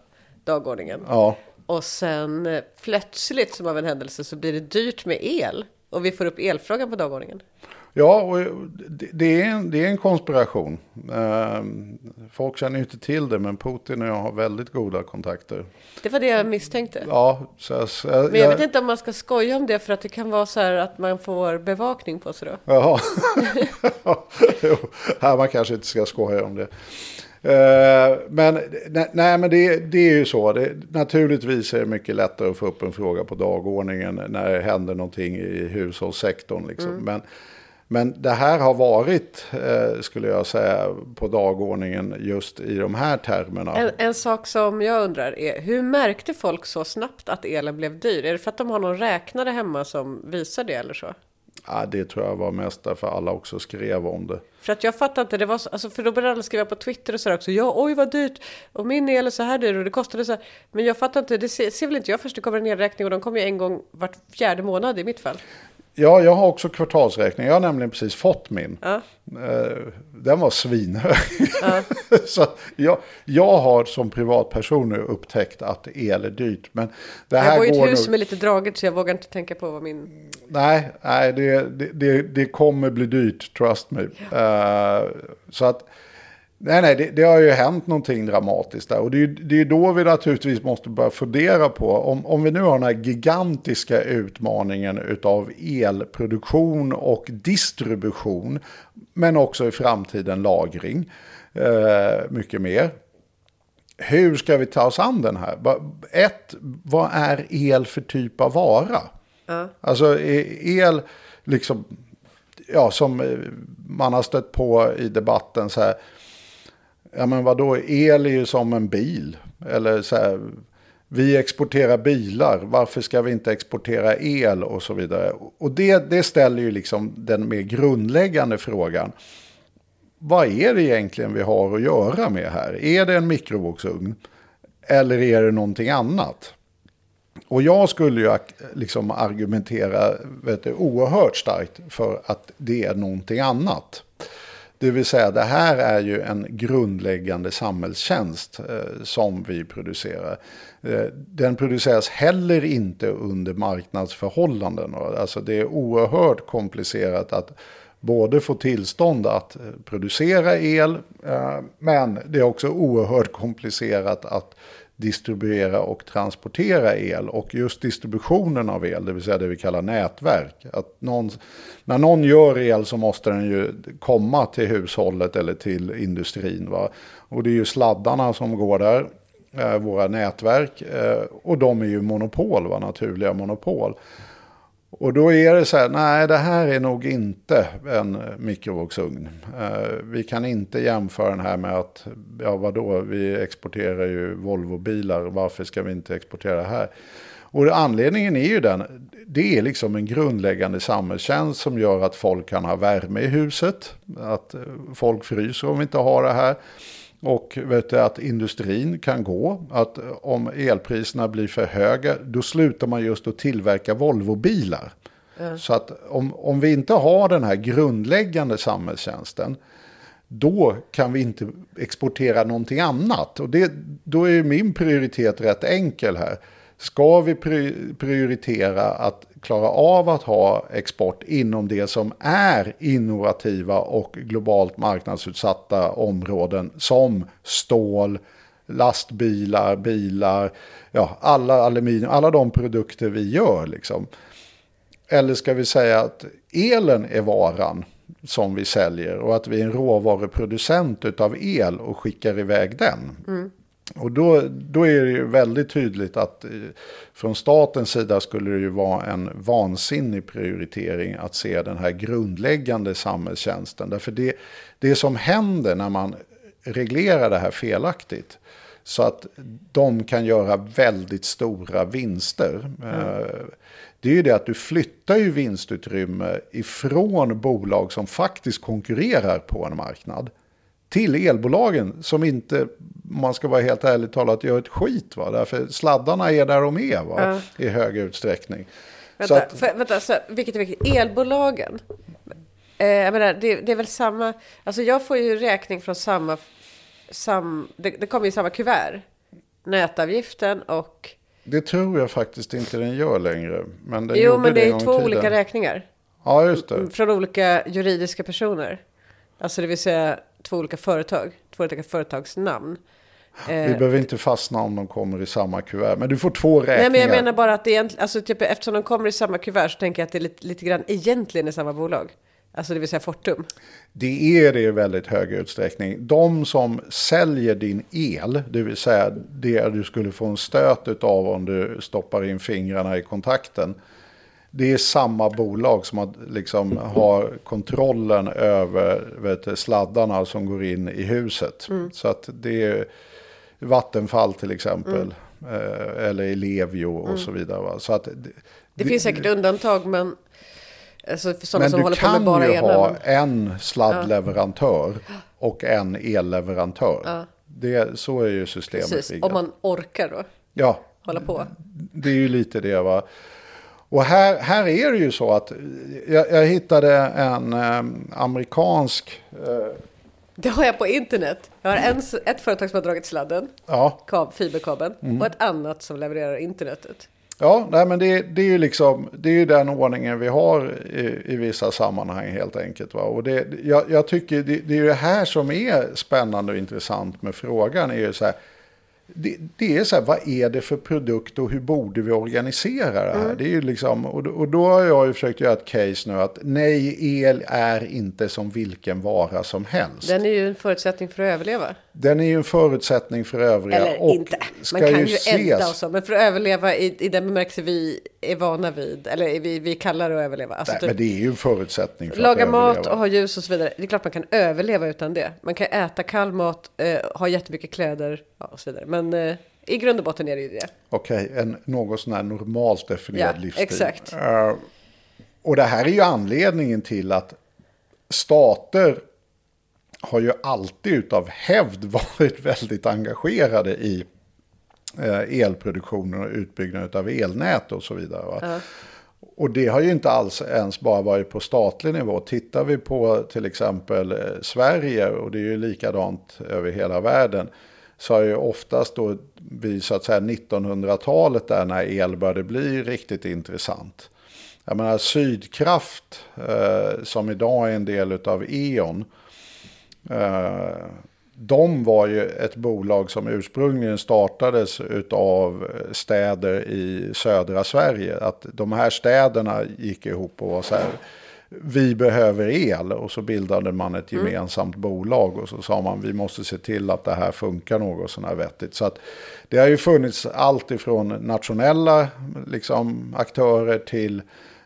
dagordningen? Ja. Och sen eh, plötsligt som av en händelse så blir det dyrt med el. Och vi får upp elfrågan på dagordningen. Ja, och det är en, det är en konspiration. Ehm, folk känner ju inte till det, men Putin och jag har väldigt goda kontakter. Det var det jag misstänkte. Ja, så, så, men jag, jag vet inte om man ska skoja om det, för att det kan vara så här att man får bevakning på sig då. Jaha, jo, här man kanske inte ska skoja om det. Uh, men nej, men det, det, är ju så. Det, naturligtvis är det mycket lättare att få upp en fråga på dagordningen när det händer någonting i hushållssektorn. Liksom. Mm. Men men det här har varit, eh, skulle jag säga, på dagordningen just i de här termerna. En, en, sak som jag undrar är, hur märkte folk så snabbt att elen blev dyr? Är det för att de har någon räknare hemma som visar det eller så? Ja, det tror jag var mest därför alla också skrev om det. För att jag fattar inte, det var så, alltså för då började alla skriva på Twitter och så också. Ja, oj vad dyrt! Och min el är så här dyr och det kostade så här. Men jag fattar inte, det ser, ser väl inte jag först det kommer en elräkning och de kommer ju en gång vart fjärde månad i mitt fall. Ja, jag har också kvartalsräkning. Jag har nämligen precis fått min. Ja. Eh, den var svinhög. Ja. så jag, jag har som privatperson nu upptäckt att el är dyrt. Men det här jag bor i ett hus nog... som är lite draget så jag vågar inte tänka på vad min... Nej, nej det, det, det, det kommer bli dyrt, trust me. Ja. Uh, så att Nej, nej, det, det, har ju hänt någonting dramatiskt där. Och det är, det är då vi naturligtvis måste börja fundera på, om, om vi nu har den här gigantiska utmaningen av elproduktion och distribution, men också i framtiden lagring, eh, mycket mer. Hur ska vi ta oss an den här? Ett, vad är el för typ av vara? Mm. Alltså el, liksom, ja, som man har stött på i debatten så här, ja men vadå, el är ju som en bil. Eller så här, vi exporterar bilar, varför ska vi inte exportera el och så vidare. Och det, det ställer ju liksom den mer grundläggande frågan. Vad är det egentligen vi har att göra med här? Är det en mikrovågsugn? Eller är det någonting annat? Och jag skulle ju liksom argumentera vet du, oerhört starkt för att det är någonting annat. Det vill säga det här är ju en grundläggande samhällstjänst eh, som vi producerar. Eh, den produceras heller inte under marknadsförhållanden. Alltså det är oerhört komplicerat att både få tillstånd att eh, producera el, eh, men det är också oerhört komplicerat att distribuera och transportera el. Och just distributionen av el, det vill säga det vi kallar nätverk. Att någon, när någon gör el så måste den ju komma till hushållet eller till industrin. Va? Och det är ju sladdarna som går där, eh, våra nätverk. Eh, och de är ju monopol, va? naturliga monopol. Och då är det så här, nej det här är nog inte en mikrovågsugn. Eh, vi kan inte jämföra den här med att, ja vadå, vi exporterar ju Volvo-bilar, varför ska vi inte exportera det här? Och anledningen är ju den, det är liksom en grundläggande samhällstjänst som gör att folk kan ha värme i huset, att folk fryser om vi inte har det här. Och vet du, att industrin kan gå, att om elpriserna blir för höga, då slutar man just att tillverka Volvobilar. Mm. Så att om, om vi inte har den här grundläggande samhällstjänsten, då kan vi inte exportera någonting annat. Och det, då är min prioritet rätt enkel här. Ska vi prioritera att klara av att ha export inom det som är innovativa och globalt marknadsutsatta områden som stål, lastbilar, bilar, ja, alla aluminium, alla de produkter vi gör. Liksom. Eller ska vi säga att elen är varan som vi säljer och att vi är en råvaruproducent av el och skickar iväg den. Mm. Och då, då är det ju väldigt tydligt att eh, från statens sida skulle det ju vara en vansinnig prioritering att se den här grundläggande samhällstjänsten. Därför det, det som händer när man reglerar det här felaktigt så att de kan göra väldigt stora vinster. Mm. Det är ju det att du flyttar ju vinstutrymme ifrån bolag som faktiskt konkurrerar på en marknad till elbolagen som inte, man ska vara helt ärligt talat, gör ett skit. Va? Därför sladdarna är där de är va? Ja. i hög utsträckning. Vänta, att, för, vänta så, vilket är viktigt? Elbolagen, eh, jag menar, det, det, är väl samma, alltså jag får ju räkning från samma, sam, det, det kommer i samma kuvert. Nätavgiften och... Det tror jag faktiskt inte den gör längre. Men den jo, men det är två olika räkningar. Ja, just det. Från olika juridiska personer. Alltså det vill säga två olika företag, två olika företagsnamn. Vi eh, behöver inte fastna om de kommer i samma kuvert, men du får två räkningar. Nej, men jag menar bara att det alltså, typ, eftersom de kommer i samma kuvert så tänker jag att det är lite, lite grann egentligen är samma bolag. Alltså det vill säga Fortum. Det är det i väldigt hög utsträckning. De som säljer din el, det vill säga det du skulle få en stöt av om du stoppar in fingrarna i kontakten det är samma bolag som har, liksom, har kontrollen över vet, sladdarna som går in i huset. Mm. Så att det är Vattenfall till exempel. Mm. Eh, eller Ellevio och mm. så vidare. Va? Så att, det, det, finns säkert undantag men... Alltså men du kan ju ha en sladdleverantör ja. och en elleverantör. Ja. Det, så är ju systemet. Precis, om man orkar då. Ja. Hålla på. Det är ju lite det va. Och här, här är det ju så att jag, jag hittade en eh, amerikansk... Eh, det har jag på internet. Jag har en, ett företag som har dragit sladden, ja. kab, fiberkabeln, mm. och ett annat som levererar internetet. Ja, nej, men det, det, är ju liksom, det är ju den ordningen vi har i, i vissa sammanhang helt enkelt. Va? Och det, jag, jag tycker det, det är det här som är spännande och intressant med frågan. är ju så här, det, det, är så här, vad är det för produkt och hur borde vi organisera det här? Mm. Det är ju liksom, och, och då har jag ju försökt göra ett case nu att nej, el är inte som vilken vara som helst. Den är ju en förutsättning för att överleva. Den är ju en förutsättning för övriga. Eller inte, man kan ju, ju elda och så, men för att överleva i, i den bemärkelse vi är vana vid, eller vi, vi kallar det att överleva. Alltså, Nej, typ, men det är ju en förutsättning för laga att överleva. mat och ha ljus och så vidare. Det är klart man kan överleva utan det. Man kan äta kall mat, eh, ha jättemycket kläder ja, och så vidare. Men eh, i grund och botten är det ju det. Okej, okay, en något sån här normalt definierad ja, livsstil. Exakt. Uh, och det här är ju anledningen till att stater har ju alltid utav hävd varit väldigt engagerade i eh, elproduktionen och utbyggnaden av elnät och så vidare. Va? Och det har ju inte alls ens bara varit på statlig nivå. Tittar vi på till exempel eh, Sverige, och det är ju likadant över hela världen, så har ju oftast då vid så att säga 1900-talet där när el började bli riktigt intressant. Jag menar Sydkraft eh, som idag är en del av E.ON. Eh, de var ju ett bolag som ursprungligen startades av städer i södra Sverige. Att de här städerna gick ihop och var så här, vi behöver el. Och så bildade man ett gemensamt bolag och så sa man, vi måste se till att det här funkar något här vettigt. Så att det har ju funnits allt ifrån nationella liksom, aktörer till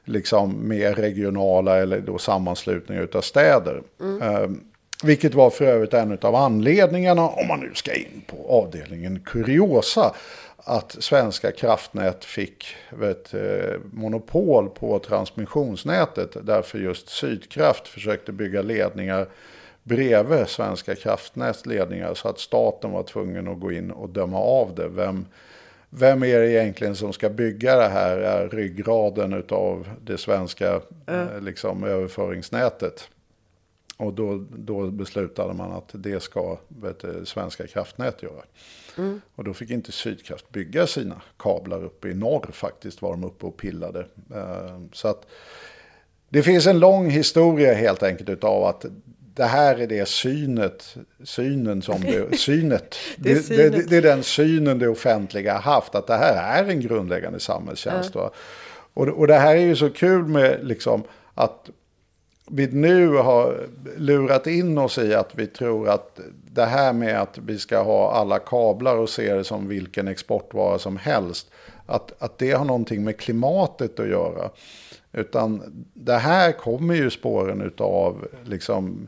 liksom mer regionala eller då sammanslutningar av städer. Um, vilket var för övrigt en av anledningarna, om man nu ska in på avdelningen kuriosa, att Svenska kraftnät fick vet, eh, monopol på transmissionsnätet. Därför just Sydkraft försökte bygga ledningar bredvid Svenska kraftnäts ledningar. Så att staten var tvungen att gå in och döma av det. Vem, vem är det egentligen som ska bygga det här? Är ryggraden av det svenska eh, liksom, överföringsnätet. Och då, då beslutade man att det ska vet, du, Svenska kraftnät göra. Och då fick inte Sydkraft bygga sina kablar uppe i norr faktiskt. Var de uppe och pillade. Eh, Så att det finns en lång historia helt enkelt utav att det här är det synet, synen som det, synet, Det är det, synet. det, det är den synen det offentliga har haft, att det här är en grundläggande samhällstjänst. va. Och, och det här är ju så kul med liksom att vi nu har lurat in oss i att vi tror att det här med att vi ska ha alla kablar och se det som vilken exportvara som helst, att, att det har någonting med klimatet att göra. Utan det här kommer ju spåren utav. liksom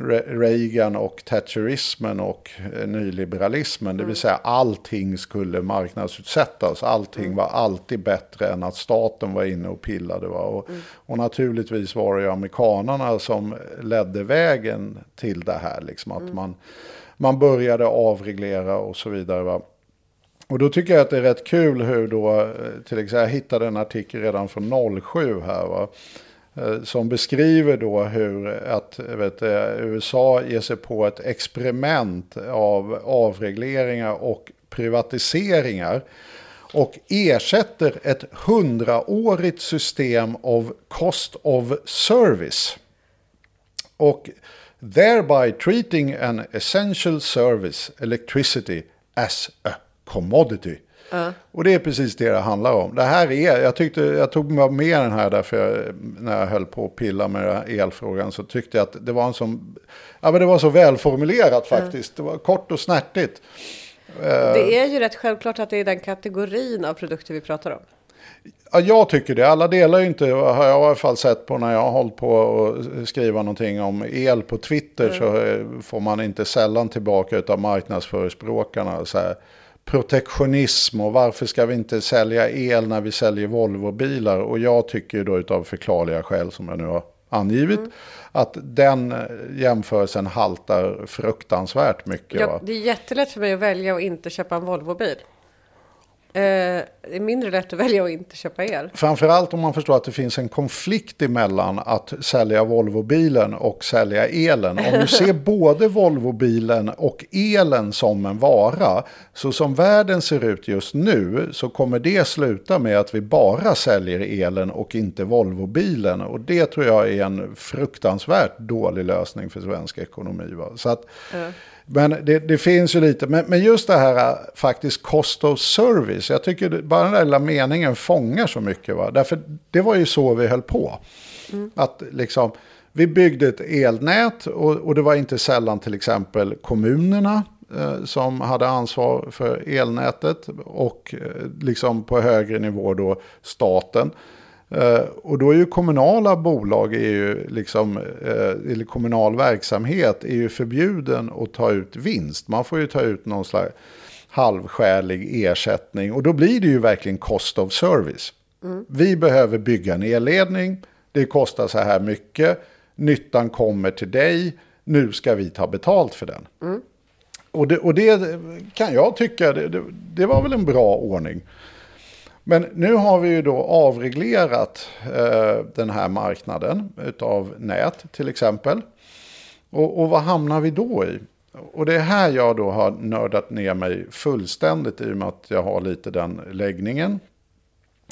Reagan och Thatcherismen och eh, nyliberalismen. Det vill säga allting skulle marknadsutsättas. Allting var alltid bättre än att staten var inne och pillade. Va? Och, och naturligtvis var det ju amerikanarna som ledde vägen till det här. Liksom, att man, man började avreglera och så vidare. Va? Och då tycker jag att det är rätt kul hur då, eh, till exempel jag hittade en artikel redan från 07 här va. Eh, som beskriver då hur att vet, eh, USA ger sig på ett experiment av avregleringar och privatiseringar. Och ersätter ett hundraårigt system av cost of service. Och thereby treating an essential service, electricity, as a commodity. Och det är precis det det handlar om. Det här är, jag, tyckte, jag tog med den här därför jag, när jag höll på att pilla med elfrågan så tyckte jag att det var en som, ja men det var så välformulerat faktiskt. Det var kort och snärtigt. Det är ju rätt självklart att det är den kategorin av produkter vi pratar om. Ja, jag tycker det. Alla delar ju inte, har jag i alla fall sett på när jag har hållit på att skriva någonting om el på Twitter så eh, får man inte sällan tillbaka av marknadsförespråkarna. Så här, protektionism och varför ska vi inte sälja el när vi säljer Volvo-bilar? Och jag tycker då utav förklarliga skäl som jag nu har angivit att den eh, jämförelsen haltar fruktansvärt mycket. Jag, det är jättelätt för mig att välja att inte köpa en Volvobil. Eh, det är mindre lätt att välja att inte köpa el. Framförallt om man förstår att det finns en konflikt emellan att sälja Volvobilen och sälja elen. Om du ser både Volvobilen och elen som en vara, så som världen ser ut just nu så kommer det sluta med att vi bara säljer elen och inte Volvobilen. Och det tror jag är en fruktansvärt dålig lösning för svensk ekonomi. Va? Så att, Men det, det finns ju lite, men, men just det här äh, faktiskt cost of service. Jag tycker det, bara den där lilla meningen fångar så mycket. Va? Därför det var ju så vi höll på. Att liksom, vi byggde ett elnät och, och det var inte sällan till exempel kommunerna eh, som hade ansvar för elnätet och eh, liksom på högre nivå då staten. Eh, och då är ju kommunala bolag, är ju liksom, eh, eller kommunal verksamhet är ju förbjuden att ta ut vinst. Man får ju ta ut någon slags halvskälig ersättning. Och då blir det ju verkligen cost of service. Vi behöver bygga en elledning, det kostar så här mycket, nyttan kommer till dig, nu ska vi ta betalt för den. Och det, och det kan jag tycka, det, det, det var väl en bra ordning. Men nu har vi ju då avreglerat eh, den här marknaden utav nät till exempel. Och, och vad hamnar vi då i? Och det är här jag då har nördat ner mig fullständigt i och med att jag har lite den läggningen.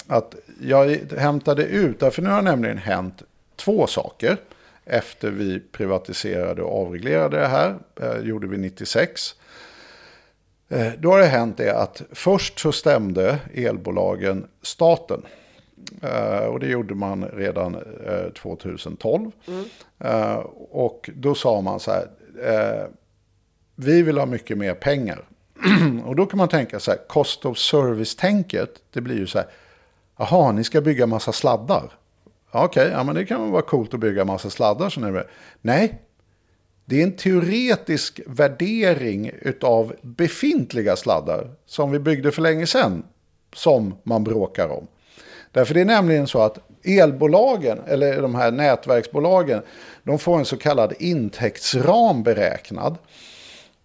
Att jag hämtade ut, därför nu har nämligen hänt två saker. Efter vi privatiserade och avreglerade det här, eh, gjorde vi 96. Eh, då har det hänt det att först så stämde elbolagen staten. Eh, och det gjorde man redan eh, 2012. Mm. och då sa man så här, vi vill ha mycket mer pengar. och då kan man tänka så här, cost of service-tänket, det blir ju så här, jaha, ni ska bygga massa sladdar. Okej, Okej, ja, men det kan väl vara coolt att bygga massa sladdar. Så nu. Nej, det är en teoretisk värdering av befintliga sladdar som vi byggde för länge sedan som man bråkar om. Därför det är nämligen så att elbolagen, eller de här nätverksbolagen, de får en så kallad intäktsram beräknad.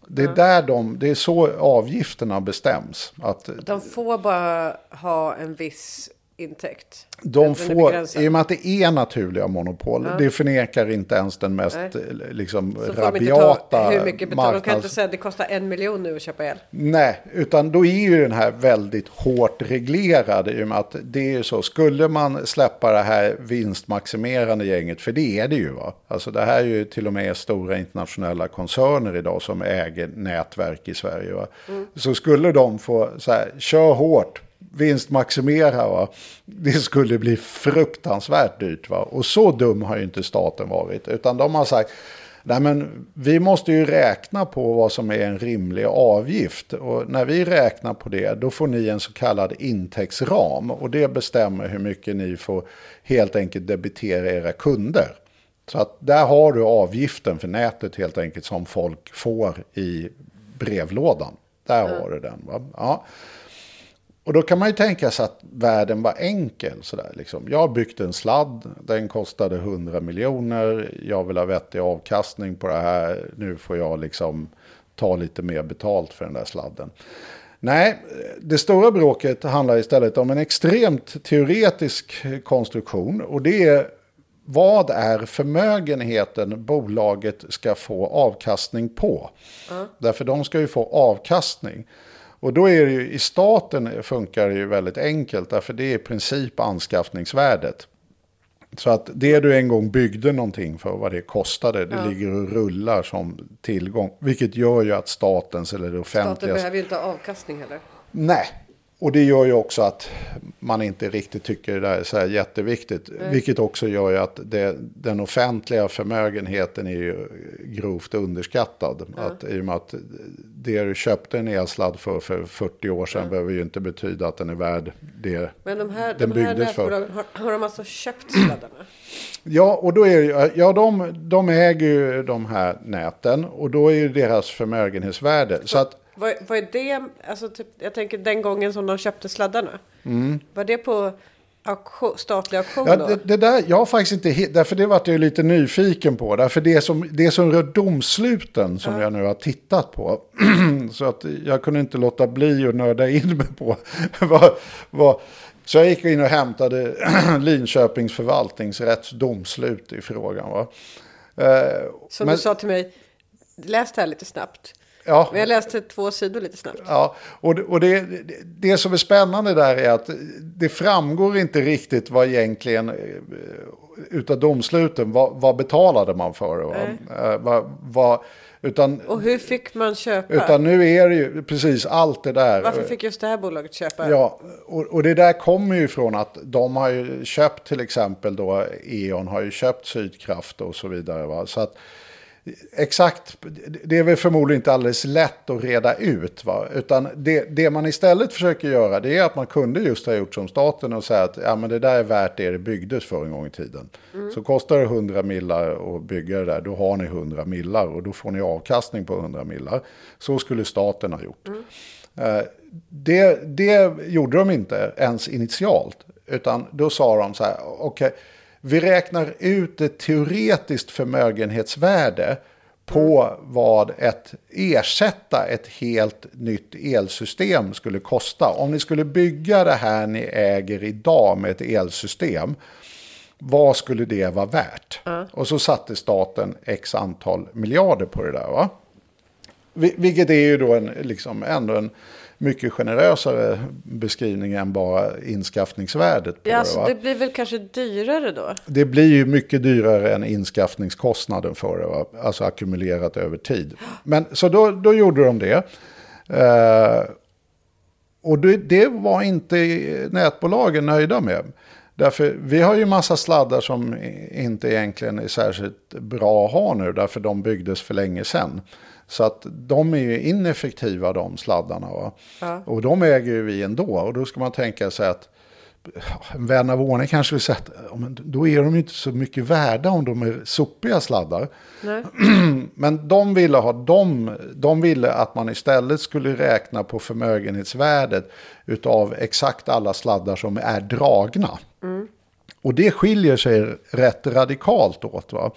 Det är, där de, det är så avgifterna bestäms. Att De får bara ha en viss intäkt. de får, i och med att det är naturliga monopol, det förnekar inte ens den mest Nej. liksom, Så rabiata ta hur mycket betalt. De kan inte säga att det kostar en miljon nu att köpa el. Nej, utan då är ju den här väldigt hårt reglerad i och med att det är så, skulle man släppa det här vinstmaximerande gänget, för det är det ju va, alltså det här är ju till och med stora internationella koncerner idag som äger nätverk i Sverige va, så skulle de få så här, kör hårt, vinstmaximera va, det skulle bli fruktansvärt dyrt va, och så dum har ju inte staten varit, utan de har sagt, Nej, men vi måste ju räkna på vad som är en rimlig avgift. Och när vi räknar på det, då får ni en så kallad intäktsram. Och det bestämmer hur mycket ni får helt enkelt debitera era kunder. Så att där har du avgiften för nätet helt enkelt som folk får i brevlådan. Där har du den. Va? Ja. Och då kan man ju tänka sig att världen var enkel. Sådär, liksom. Jag har byggt en sladd, den kostade 100 miljoner. Jag vill ha vettig avkastning på det här. Nu får jag liksom ta lite mer betalt för den där sladden. Nej, det stora bråket handlar istället om en extremt teoretisk konstruktion. Och det är vad är förmögenheten bolaget ska få avkastning på? Därför de ska ju få avkastning. Och då är det ju, i staten funkar det ju väldigt enkelt, därför det är i princip anskaffningsvärdet. Så att det du en gång byggde någonting för, vad det kostade, det ligger och rullar som tillgång. Vilket gör ju att statens eller det Staten offentliga... behöver ju inte ha avkastning heller. Nej, och det gör ju också att man inte riktigt tycker det där är så här jätteviktigt. Vilket också gör ju att det, den offentliga förmögenheten är ju grovt underskattad. Att, I och med att det du köpte en elsladd för för 40 år sedan behöver ju inte betyda att den är värd det Men de här, den de här byggdes för. har, har de alltså köpt sladdarna? Ja, och då är det, ja, de, de äger ju de här näten och då är ju deras förmögenhetsvärde. Så att Vad, vad är det, alltså typ, jag tänker den gången som de köpte sladdarna. Var det på auktion, statlig auktion Ja, då? det, det där, jag har faktiskt inte därför det vart jag lite nyfiken på. Därför det som, det som rör domsluten som jag nu har tittat på. så att jag kunde inte låta bli att nörda in mig på. vad, vad, så jag gick in och hämtade Linköpings förvaltningsrätts domslut i frågan. Va? Eh, Som men- du sa till mig, läs det här lite snabbt. Ja, Men jag läste två sidor lite snabbt. Ja, och, det- och det, det, som är spännande där är att det framgår inte riktigt vad egentligen eh, utav domsluten, vad, vad betalade man för det? Eh, vad, vad, utan, Och hur fick man köpa? utan nu är det ju precis allt det där. Varför fick just det här bolaget köpa? Ja, och, och det där kommer ju från att de har ju köpt till exempel då, E.ON har ju köpt Sydkraft och så vidare. Va? Så att exakt, det är väl förmodligen inte alldeles lätt att reda ut. Va? Utan det, det man istället försöker göra det är att man kunde just ha gjort som staten och säga att ja, men det där är värt det det byggdes för en gång i tiden. Så kostar det 100 millar att bygga det där, då har ni 100 millar och då får ni avkastning på 100 millar. Så skulle staten ha gjort. Eh, Det, det gjorde de inte ens initialt. Utan då sa de så här, okej, vi räknar ut ett teoretiskt förmögenhetsvärde på vad ett ersätta ett helt nytt elsystem skulle kosta. Om ni skulle bygga det här ni äger idag med ett elsystem, vad skulle det vara värt? Och så satte staten x antal miljarder på det där. Va? Vi- Vilket är ju då en, liksom ändå en mycket generösare beskrivning än bara inskaffningsvärdet. På Ja, det, alltså, va? det blir väl kanske dyrare då? Det blir ju mycket dyrare än inskaffningskostnaden för det, va? alltså ackumulerat över tid. Men så då, då gjorde de det. Eh, och det, det var inte nätbolagen nöjda med. Därför, vi har ju massa sladdar som inte egentligen är särskilt bra att ha nu, därför de byggdes för länge sedan. Så att de är ju ineffektiva de sladdarna. Va? Och de äger ju vi ändå. Och då ska man tänka sig att en vän av ordning kanske skulle säga att ja, då är de ju inte så mycket värda om de är sopiga sladdar. Nej. Men de ville, ha dem, de ville att man istället skulle räkna på förmögenhetsvärdet utav exakt alla sladdar som är dragna. Och det skiljer sig rätt radikalt åt. Va?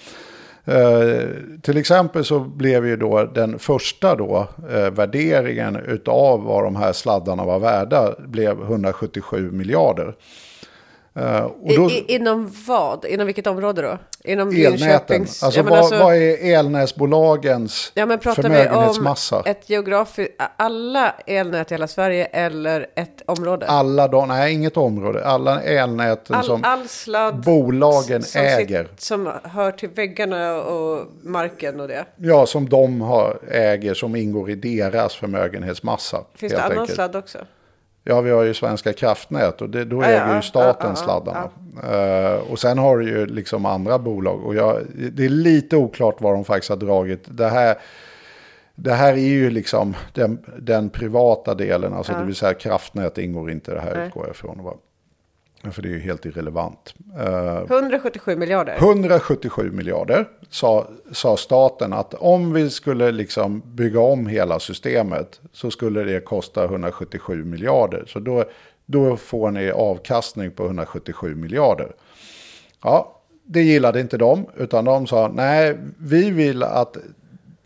Eh, till exempel så blev ju då den första då, eh, värderingen utav vad de här sladdarna var värda blev 177 miljarder. I, då, i, inom vad? Inom vilket område då? Inom elnäten. Alltså, ja, vad, alltså- vad är elnätsbolagens Ja, men pratar vi om förmögenhetsmassa? ett geografiskt, alla elnät i hela Sverige eller ett område? Alla de, nej inget område, alla elnäten all, som all sladd bolagen som, äger. Sitt, som hör till väggarna och marken och det. Ja, som de har, äger som ingår i deras förmögenhetsmassa. Finns det annan enkelt. sladd också? Ja, vi har ju Svenska kraftnät och det, då Ja, äger ja, ju staten ja, sladdarna. Eh, och sen har du ju liksom andra bolag. Och jag, det är lite oklart var de faktiskt har dragit. Det här, det här är ju liksom den, den privata delen. Alltså det vill säga kraftnät ingår inte i det här Nej. utgår jag ifrån. För det är ju helt irrelevant. Eh, 177 miljarder. 177 miljarder sa, sa staten att om vi skulle liksom bygga om hela systemet så skulle det kosta 177 miljarder. Så då, då får ni avkastning på 177 miljarder. Ja, det gillade inte de, utan de sa nej, vi vill att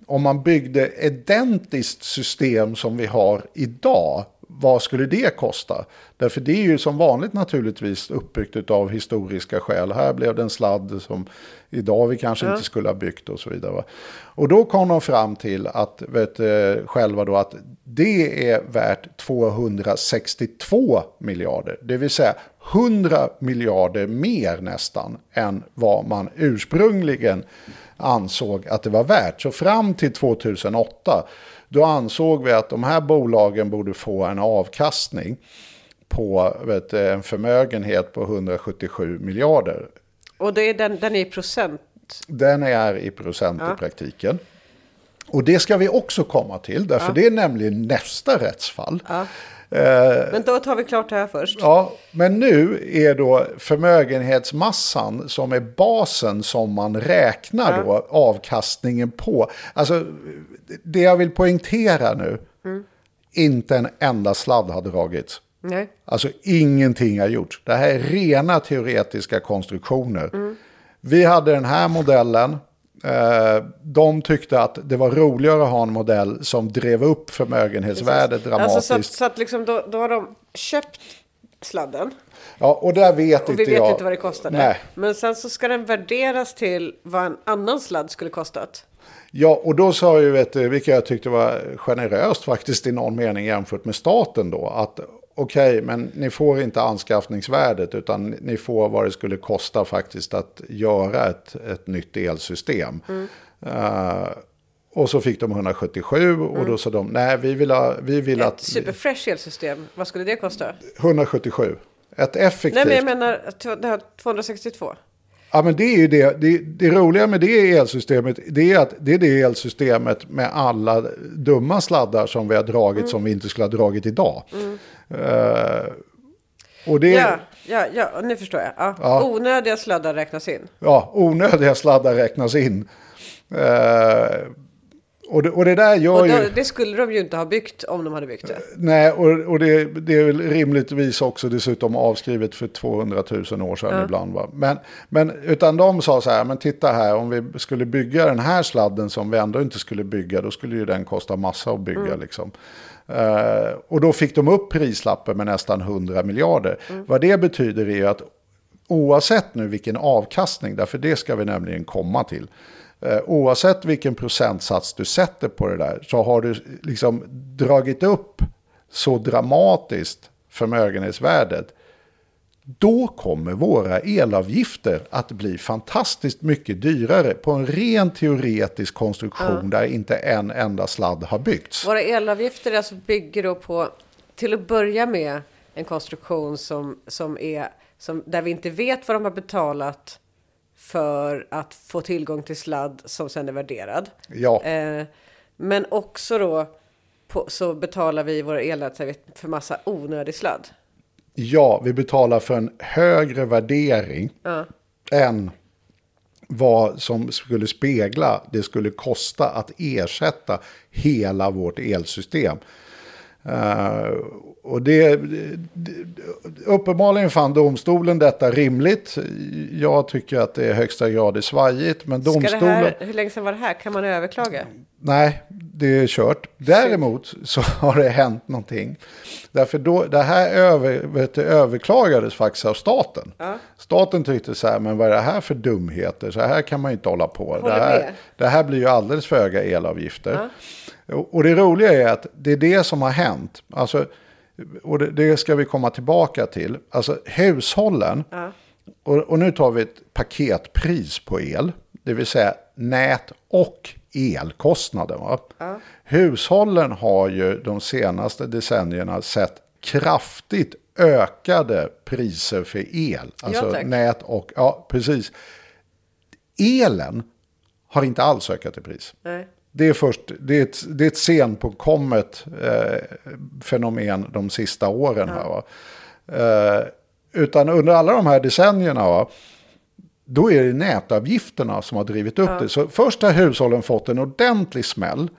om man byggde identiskt system som vi har idag, vad skulle det kosta? Därför det är ju som vanligt naturligtvis uppbyggt av historiska skäl. Här blev det en sladd som idag vi kanske inte skulle ha byggt och så vidare. va. Och då kom de fram till att, vet, eh, själva då, att det är värt 262 miljarder. Det vill säga 100 miljarder mer nästan än vad man ursprungligen ansåg att det var värt. Så fram till 2008 då ansåg vi att de här bolagen borde få en avkastning på vet, en förmögenhet på 177 miljarder. Och det är den, den är i procent. Den är i procent i praktiken. Och det ska vi också komma till, därför det är nämligen nästa rättsfall. Men då tar vi klart det här först. Ja, men nu är då förmögenhetsmassan som är basen som man räknar då avkastningen på. Alltså, det jag vill poängtera nu, inte en enda sladd har dragits. Nej. Alltså ingenting har gjorts. Det här är rena teoretiska konstruktioner. Vi hade den här modellen. Eh, de tyckte att det var roligare att ha en modell som drev upp förmögenhetsvärdet dramatiskt. Alltså så att, så att liksom då, då har de köpt sladden. Ja, och där vet Och vi inte vet jag. inte vad det kostade. Nej. Men sen så ska den värderas till vad en annan sladd skulle kostat. Ja, och då sa ju, vet du, vilket jag tyckte var generöst faktiskt i någon mening jämfört med staten då, att okej, men ni får inte anskaffningsvärdet utan ni får vad det skulle kosta faktiskt att göra ett, ett nytt elsystem. Eh, och så fick de 177 och då sa de, nej, vi vill, ha, vi vill Ett att... superfresh elsystem, vad skulle det kosta? 177. Ett effektivt... Nej men jag menar det här 262. Ja, men det är ju det. Det, det roliga med det elsystemet, det är att det är det elsystemet med alla dumma sladdar som vi har dragit Mm. som vi inte skulle ha dragit idag. Eh, och det, Ja, ja, ja, nu förstår jag. Ja. Ja. Onödiga sladdar räknas in. ja, onödiga sladdar räknas in. Eh, Och det, och det där gör Och ju... då, det skulle de ju inte ha byggt om de hade byggt det. Nej, och, och det, det är väl rimligtvis också dessutom avskrivet för 200 000 år sedan ibland. Va? Men, men utan de sa så här, men titta här, om vi skulle bygga den här sladden som vi ändå inte skulle bygga, då skulle ju den kosta massa att bygga. Liksom. Eh, och då fick de upp prislappen med nästan 100 miljarder. Vad det betyder är att oavsett nu vilken avkastning, därför det ska vi nämligen komma till. Eh, oavsett vilken procentsats du sätter på det där så har du liksom dragit upp så dramatiskt förmögenhetsvärdet. Då kommer våra elavgifter att bli fantastiskt mycket dyrare på en ren teoretisk konstruktion där inte en enda sladd har byggts. Våra elavgifter alltså bygger då på, till att börja med, en konstruktion som, som är, som, där vi inte vet vad de har betalat för att få tillgång till sladd som sen är värderad. Ja. Eh, men också då på, så betalar vi våra elavgifter för massa onödig sladd. Ja, vi betalar för en högre värdering än vad som skulle spegla det skulle kosta att ersätta hela vårt elsystem. Eh, och det, det, uppenbarligen fann domstolen detta rimligt. Jag tycker att det är högsta grad är svajigt. Men domstolen... här, hur länge sedan var det här? Kan man överklaga? Nej, det är kört. Däremot så har det hänt någonting. Därför då, det här över, du, överklagades faktiskt av staten. Staten tyckte så här, men vad är det här för dumheter? Så här kan man ju inte hålla på. Det här, det här blir ju alldeles för höga elavgifter. Och, och det roliga är att det är det som har hänt. Alltså, och det, det ska vi komma tillbaka till. Alltså hushållen, och, och nu tar vi ett paketpris på el, det vill säga nät och elkostnaden. Va? Hushållen har ju de senaste decennierna sett kraftigt ökade priser för el. Alltså tack. nät och, ja precis. Elen har inte alls ökat i pris. Nej. Det är, först, det är ett, det är ett senpåkommet eh, fenomen de sista åren. Här, va? Eh, utan under alla de här decennierna, va, då är det nätavgifterna som har drivit upp det. Så först har hushållen fått en ordentlig smäll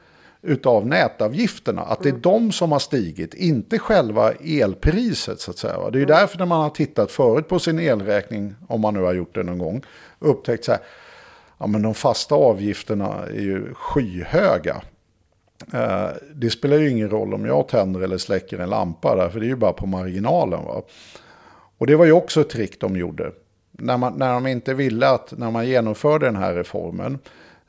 utav nätavgifterna. Att det är de som har stigit, inte själva elpriset så att säga. Det är ju därför när man har tittat förut på sin elräkning, om man nu har gjort det någon gång, upptäckt så här, ja men de fasta avgifterna är ju skyhöga. Eh, det spelar ju ingen roll om jag tänder eller släcker en lampa där, för det är ju bara på marginalen. Va? Och det var ju också ett trick de gjorde. När, man, när de inte ville att, när man genomförde den här reformen,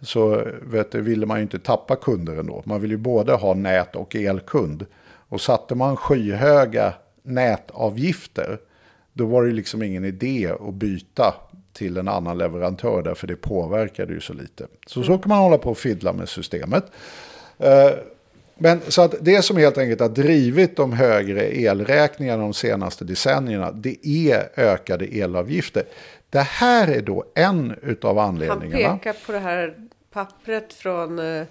så vet du, ville man ju inte tappa kunder ändå. Man vill ju både ha nät och elkund. Och satte man skyhöga nätavgifter, då var det liksom ingen idé att byta till en annan leverantör därför det påverkade ju så lite. Så så kan man hålla på och fiddla med systemet. Eh, Men så att det som helt enkelt har drivit de högre elräkningarna de senaste decennierna, det är ökade elavgifter. Det här är då en Han anledningarna. pekar på det här pappret från eh,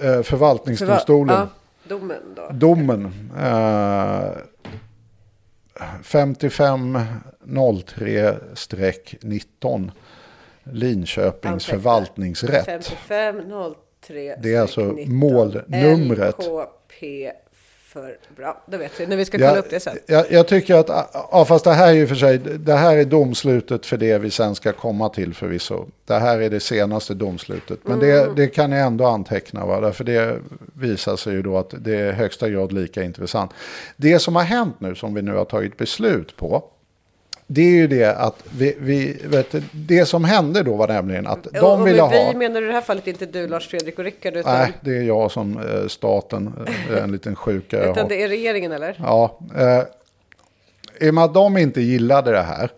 Eh, Förvaltningsdomstolen. ja, domen då. Domen. Eh, 5503-19. Linköpings Antecknar. förvaltningsrätt. 5503 Det är alltså 19. målnumret. LKP för... Bra, då vet vi. När vi ska kolla Jag, upp det sen. jag, jag tycker att, ja, fast det här är ju för sig, det här är domslutet för det vi sen ska komma till förvisso. Det här är det senaste domslutet. Men Mm. det, det kan ni ändå anteckna, va? därför det visar sig ju då att det är högsta grad lika intressant. Det som har hänt nu, som vi nu har tagit beslut på, det är ju det att vi, vi vet, det som hände då var nämligen att de och, och ville med ha... vi menar i det här fallet inte du, Lars Fredrik och Rickard, utan, Nej, det är jag som eh, staten, eh, en liten sjuka utan har. det är regeringen eller? Ja, eh, i och med att de inte gillade det här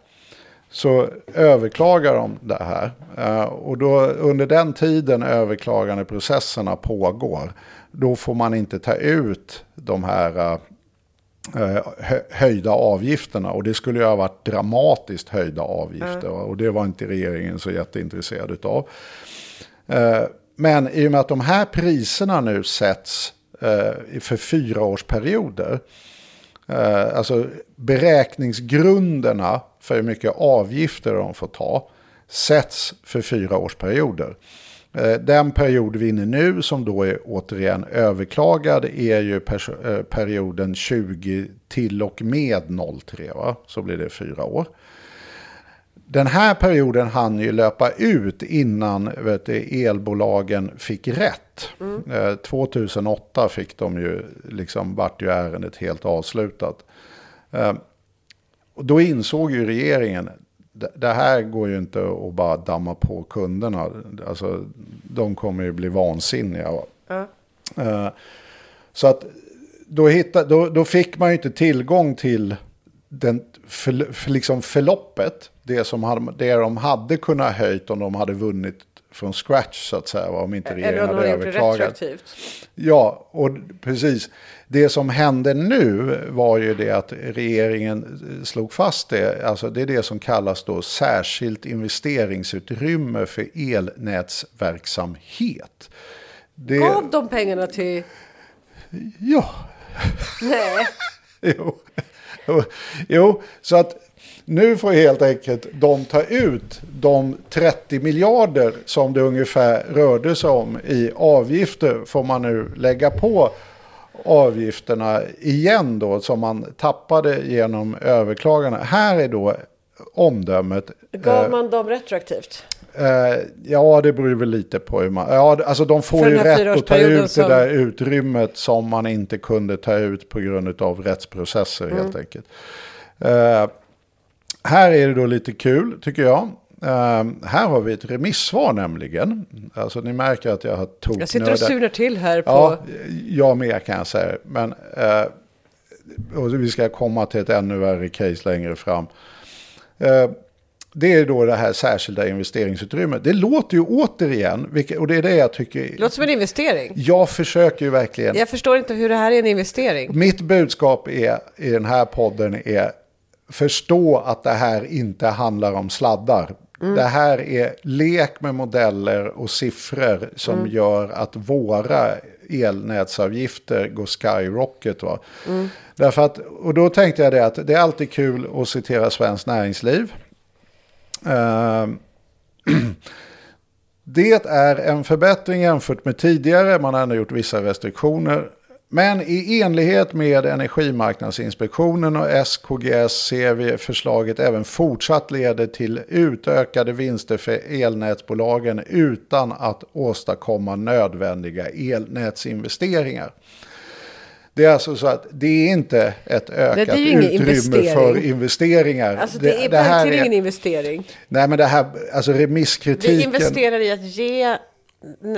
så överklagar de det här. Eh, och då, under den tiden överklagandeprocesserna pågår, då får man inte ta ut de här eh, höjda avgifterna. Och det skulle ju ha varit dramatiskt höjda avgifter. Och det var inte regeringen så jätteintresserad utav. Eh, Men i och med att de här priserna nu sätts eh, för fyraårsperioder. Eh, Alltså beräkningsgrunderna för hur mycket avgifter de får ta sätts för fyraårsperioder. Eh, Den period vi är inne nu som då är återigen överklagad är ju eh, perioden 20 till och med 03. Va? Så blir det fyra år. Den här perioden hann ju löpa ut innan vet du, elbolagen fick rätt. Eh, 2008 fick de ju, liksom vart ju ärendet helt avslutat. Eh, och då insåg ju regeringen, det- här går ju inte att bara damma på kunderna. Alltså, de kommer ju bli vansinniga. va. Eh, Så att då, hitta, då, då fick man ju inte tillgång till den, för, för liksom förloppet. Det, som hade, det de hade kunnat höjt om de hade vunnit från scratch så att säga. Om inte Eller regeringen om de hade överklagat. Ja, och precis. Det som hände nu var ju det att regeringen slog fast det. Alltså det är det som kallas då särskilt investeringsutrymme för elnätsverksamhet. Det, Gav de pengarna till... Ja, Nej. Jo, jo, så att nu får helt enkelt de ta ut de 30 miljarder som det ungefär rörde sig om i avgifter får man nu lägga på avgifterna igen då som man tappade genom överklagande. Här är då omdömet. Gav eh, man dem retroaktivt? Eh, ja, det beror väl lite på hur man... Ja, alltså de får ju rätt att ta ut som- det där utrymmet som man inte kunde ta ut på grund av rättsprocesser Mm. helt enkelt. Här är det då lite kul tycker jag. Eh, här har vi ett remissvar nämligen. Alltså ni märker att jag har toknördat. Jag sitter och surnar till här på... Ja, jag med kan jag säga. Men och vi ska komma till ett ännu värre case längre fram. Eh, det är då det här särskilda investeringsutrymmet. Det låter ju återigen, och det är det jag tycker. Det låter som en investering. Jag försöker ju verkligen. Jag förstår inte hur det här är en investering. Mitt budskap är, i den här podden är förstå att det här inte handlar om sladdar. Det här är lek med modeller och siffror som gör att våra elnätsavgifter går skyrocket. Va? Därför att, och då tänkte jag det att det är alltid kul att citera Svenskt Näringsliv. Ehm, det är en förbättring jämfört med tidigare. Man har ändå gjort vissa restriktioner. Men i enlighet med Energimarknadsinspektionen och SKGS ser vi förslaget även fortsatt leder till utökade vinster för elnätsbolagen utan att åstadkomma nödvändiga elnätsinvesteringar. Det är alltså så att det är inte ett ökat ingen utrymme för investeringar. Alltså det, är här verkligen är- ingen investering. Nej men det här, alltså remisskritiken. Vi investerar i att ge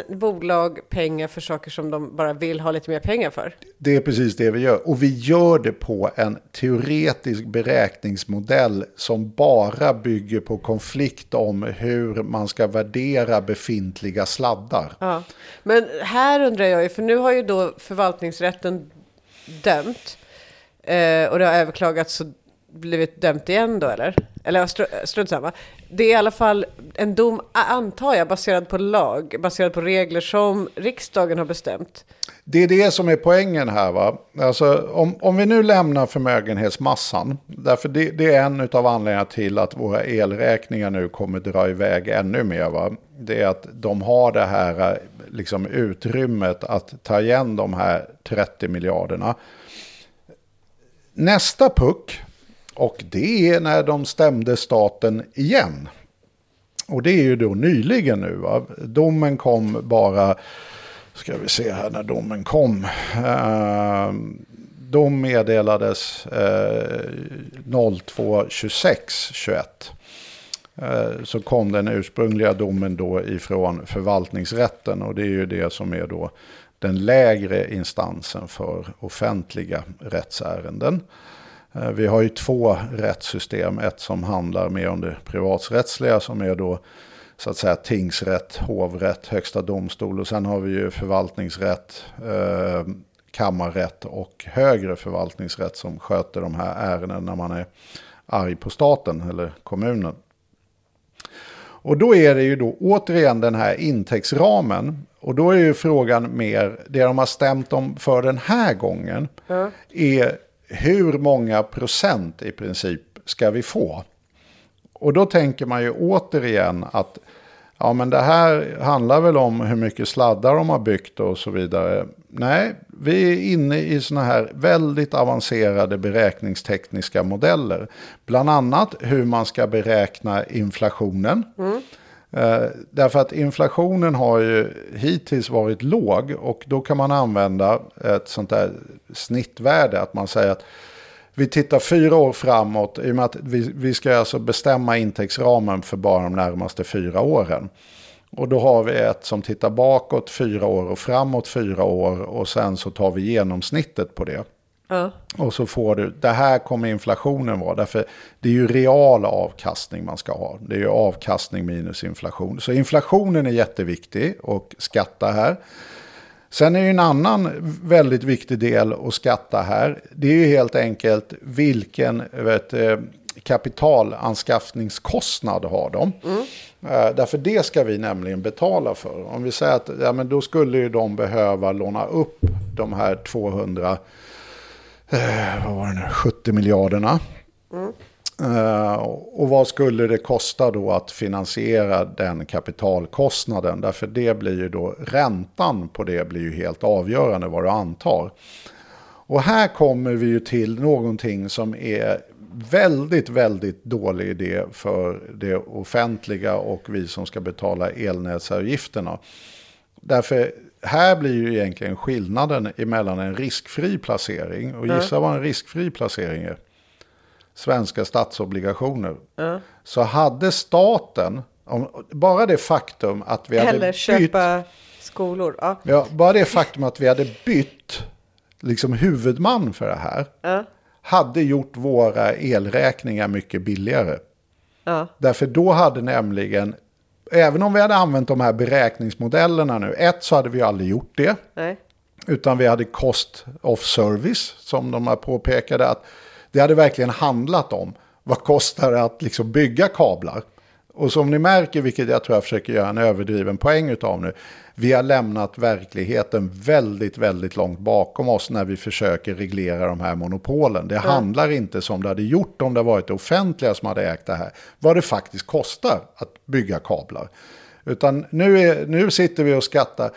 bolag pengar för saker som de bara vill ha lite mer pengar för. Det är precis det vi gör. Och vi gör det på en teoretisk beräkningsmodell som bara bygger på konflikt om hur man ska värdera befintliga sladdar. Ja. Men här undrar jag ju, för nu har ju då förvaltningsrätten dömt eh, och det har överklagats och blivit dömt igen då eller? Eller strunt samma. Det är i alla fall en dom, antar jag, baserad på lag, baserad på regler som riksdagen har bestämt. Det är det som är poängen här. Va? Alltså, om, om vi nu lämnar förmögenhetsmassan, därför det, det är en av anledningarna till att våra elräkningar nu kommer dra iväg ännu mer. Va? Det är att de har det här liksom, utrymmet att ta igen de här 30 miljarderna. Nästa puck, och det är när de stämde staten igen. Och det är ju då nyligen nu. Va? Domen kom bara, ska vi se här när domen kom. Eh, dom meddelades eh, 02.26.21. Eh, så kom den ursprungliga domen då ifrån förvaltningsrätten. Och det är ju det som är då den lägre instansen för offentliga rättsärenden. Eh, Vi har ju två rättssystem. Ett som handlar mer om det privaträttsliga som är då så att säga tingsrätt, hovrätt, högsta domstol. Och sen har vi ju förvaltningsrätt, eh, kammarrätt och högre förvaltningsrätt som sköter de här ärendena när man är arg på staten eller kommunen. Och då är det ju då återigen den här intäktsramen. Och då är ju frågan mer, det de har stämt om för den här gången är hur många procent i princip ska vi få? Och då tänker man ju återigen att ja men det här handlar väl om hur mycket sladdar de har byggt och så vidare. Nej, vi är inne i sådana här väldigt avancerade beräkningstekniska modeller. Bland annat hur man ska beräkna inflationen. Eh, därför att inflationen har ju hittills varit låg och då kan man använda ett sånt där snittvärde. Att man säger att vi tittar fyra år framåt i och med att vi, vi ska alltså bestämma intäktsramen för bara de närmaste fyra åren. Och då har vi ett som tittar bakåt fyra år och framåt fyra år och sen så tar vi genomsnittet på det. Ja. Och så får du, det här kommer inflationen vara. Därför det är ju real avkastning man ska ha. Det är ju avkastning minus inflation. Så inflationen är jätteviktig och skatta här. Sen är det en annan väldigt viktig del att skatta här. Det är ju helt enkelt vilken vet, eh, kapitalanskaffningskostnad har de. Eh, Därför det ska vi nämligen betala för. Om vi säger att ja, men då skulle ju de behöva låna upp de här 200 eh, vad var det nu, 70 miljarderna. Eh, och vad skulle det kosta då att finansiera den kapitalkostnaden? Därför det blir ju då räntan på det blir ju helt avgörande vad du antar. Och här kommer vi ju till någonting som är väldigt, väldigt dålig idé för det offentliga och vi som ska betala elnätsavgifterna. Därför här blir ju egentligen skillnaden emellan en riskfri placering och gissa vad en riskfri placering är. Svenska statsobligationer. Så hade staten, om, bara det faktum att vi hade Eller bytt köpa skolor. Ja. Ja, bara det faktum att vi hade bytt liksom huvudman för det här Ja. hade gjort våra elräkningar mycket billigare. Ja. Därför då hade nämligen, även om vi hade använt de här beräkningsmodellerna nu, ett så hade vi aldrig gjort det, Nej. utan vi hade cost of service, som de här påpekade, att det hade verkligen handlat om vad kostar det att liksom bygga kablar. Och som ni märker, vilket jag tror jag försöker göra en överdriven poäng av nu, vi har lämnat verkligheten väldigt, väldigt långt bakom oss när vi försöker reglera de här monopolen. Det handlar inte som det hade gjort om det varit det offentliga som hade ägt det här, vad det faktiskt kostar att bygga kablar. Utan nu, är, nu sitter vi och skattar.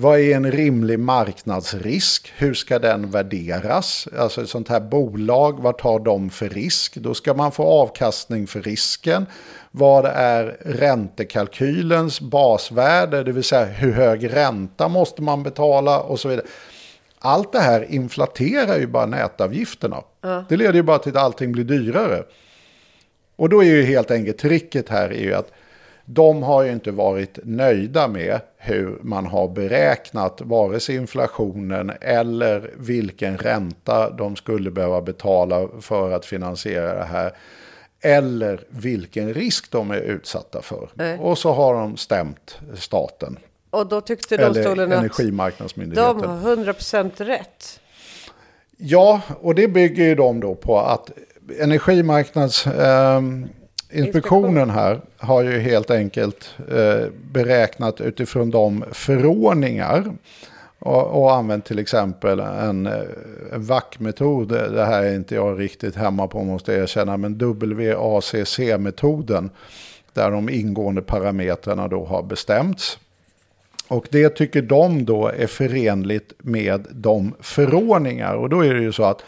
Vad är en rimlig marknadsrisk? Hur ska den värderas? Alltså ett sånt här bolag, vad tar de för risk? Då ska man få avkastning för risken. Vad är räntekalkylens basvärde? Det vill säga hur hög ränta måste man betala och så vidare. Allt det här inflaterar ju bara nätavgifterna. Det leder ju bara till att allting blir dyrare. Och då är ju helt enkelt tricket här är ju att de har ju inte varit nöjda med hur man har beräknat vare sig inflationen eller vilken ränta de skulle behöva betala för att finansiera det här. Eller vilken risk de är utsatta för. Nej. Och så har de stämt staten. Och då tyckte domstolen att de har 100% rätt. Ja, och det bygger ju de då på att Energimarknadsinspektionen eh, inspektionen här har ju helt enkelt eh, beräknat utifrån de förordningar och, och använt till exempel en, eh, en VAC-metod. Det här är inte jag riktigt hemma på måste jag erkänna, men WACC-metoden där de ingående parametrarna då har bestämts. Och det tycker de då är förenligt med de förordningar. Och då är det ju så att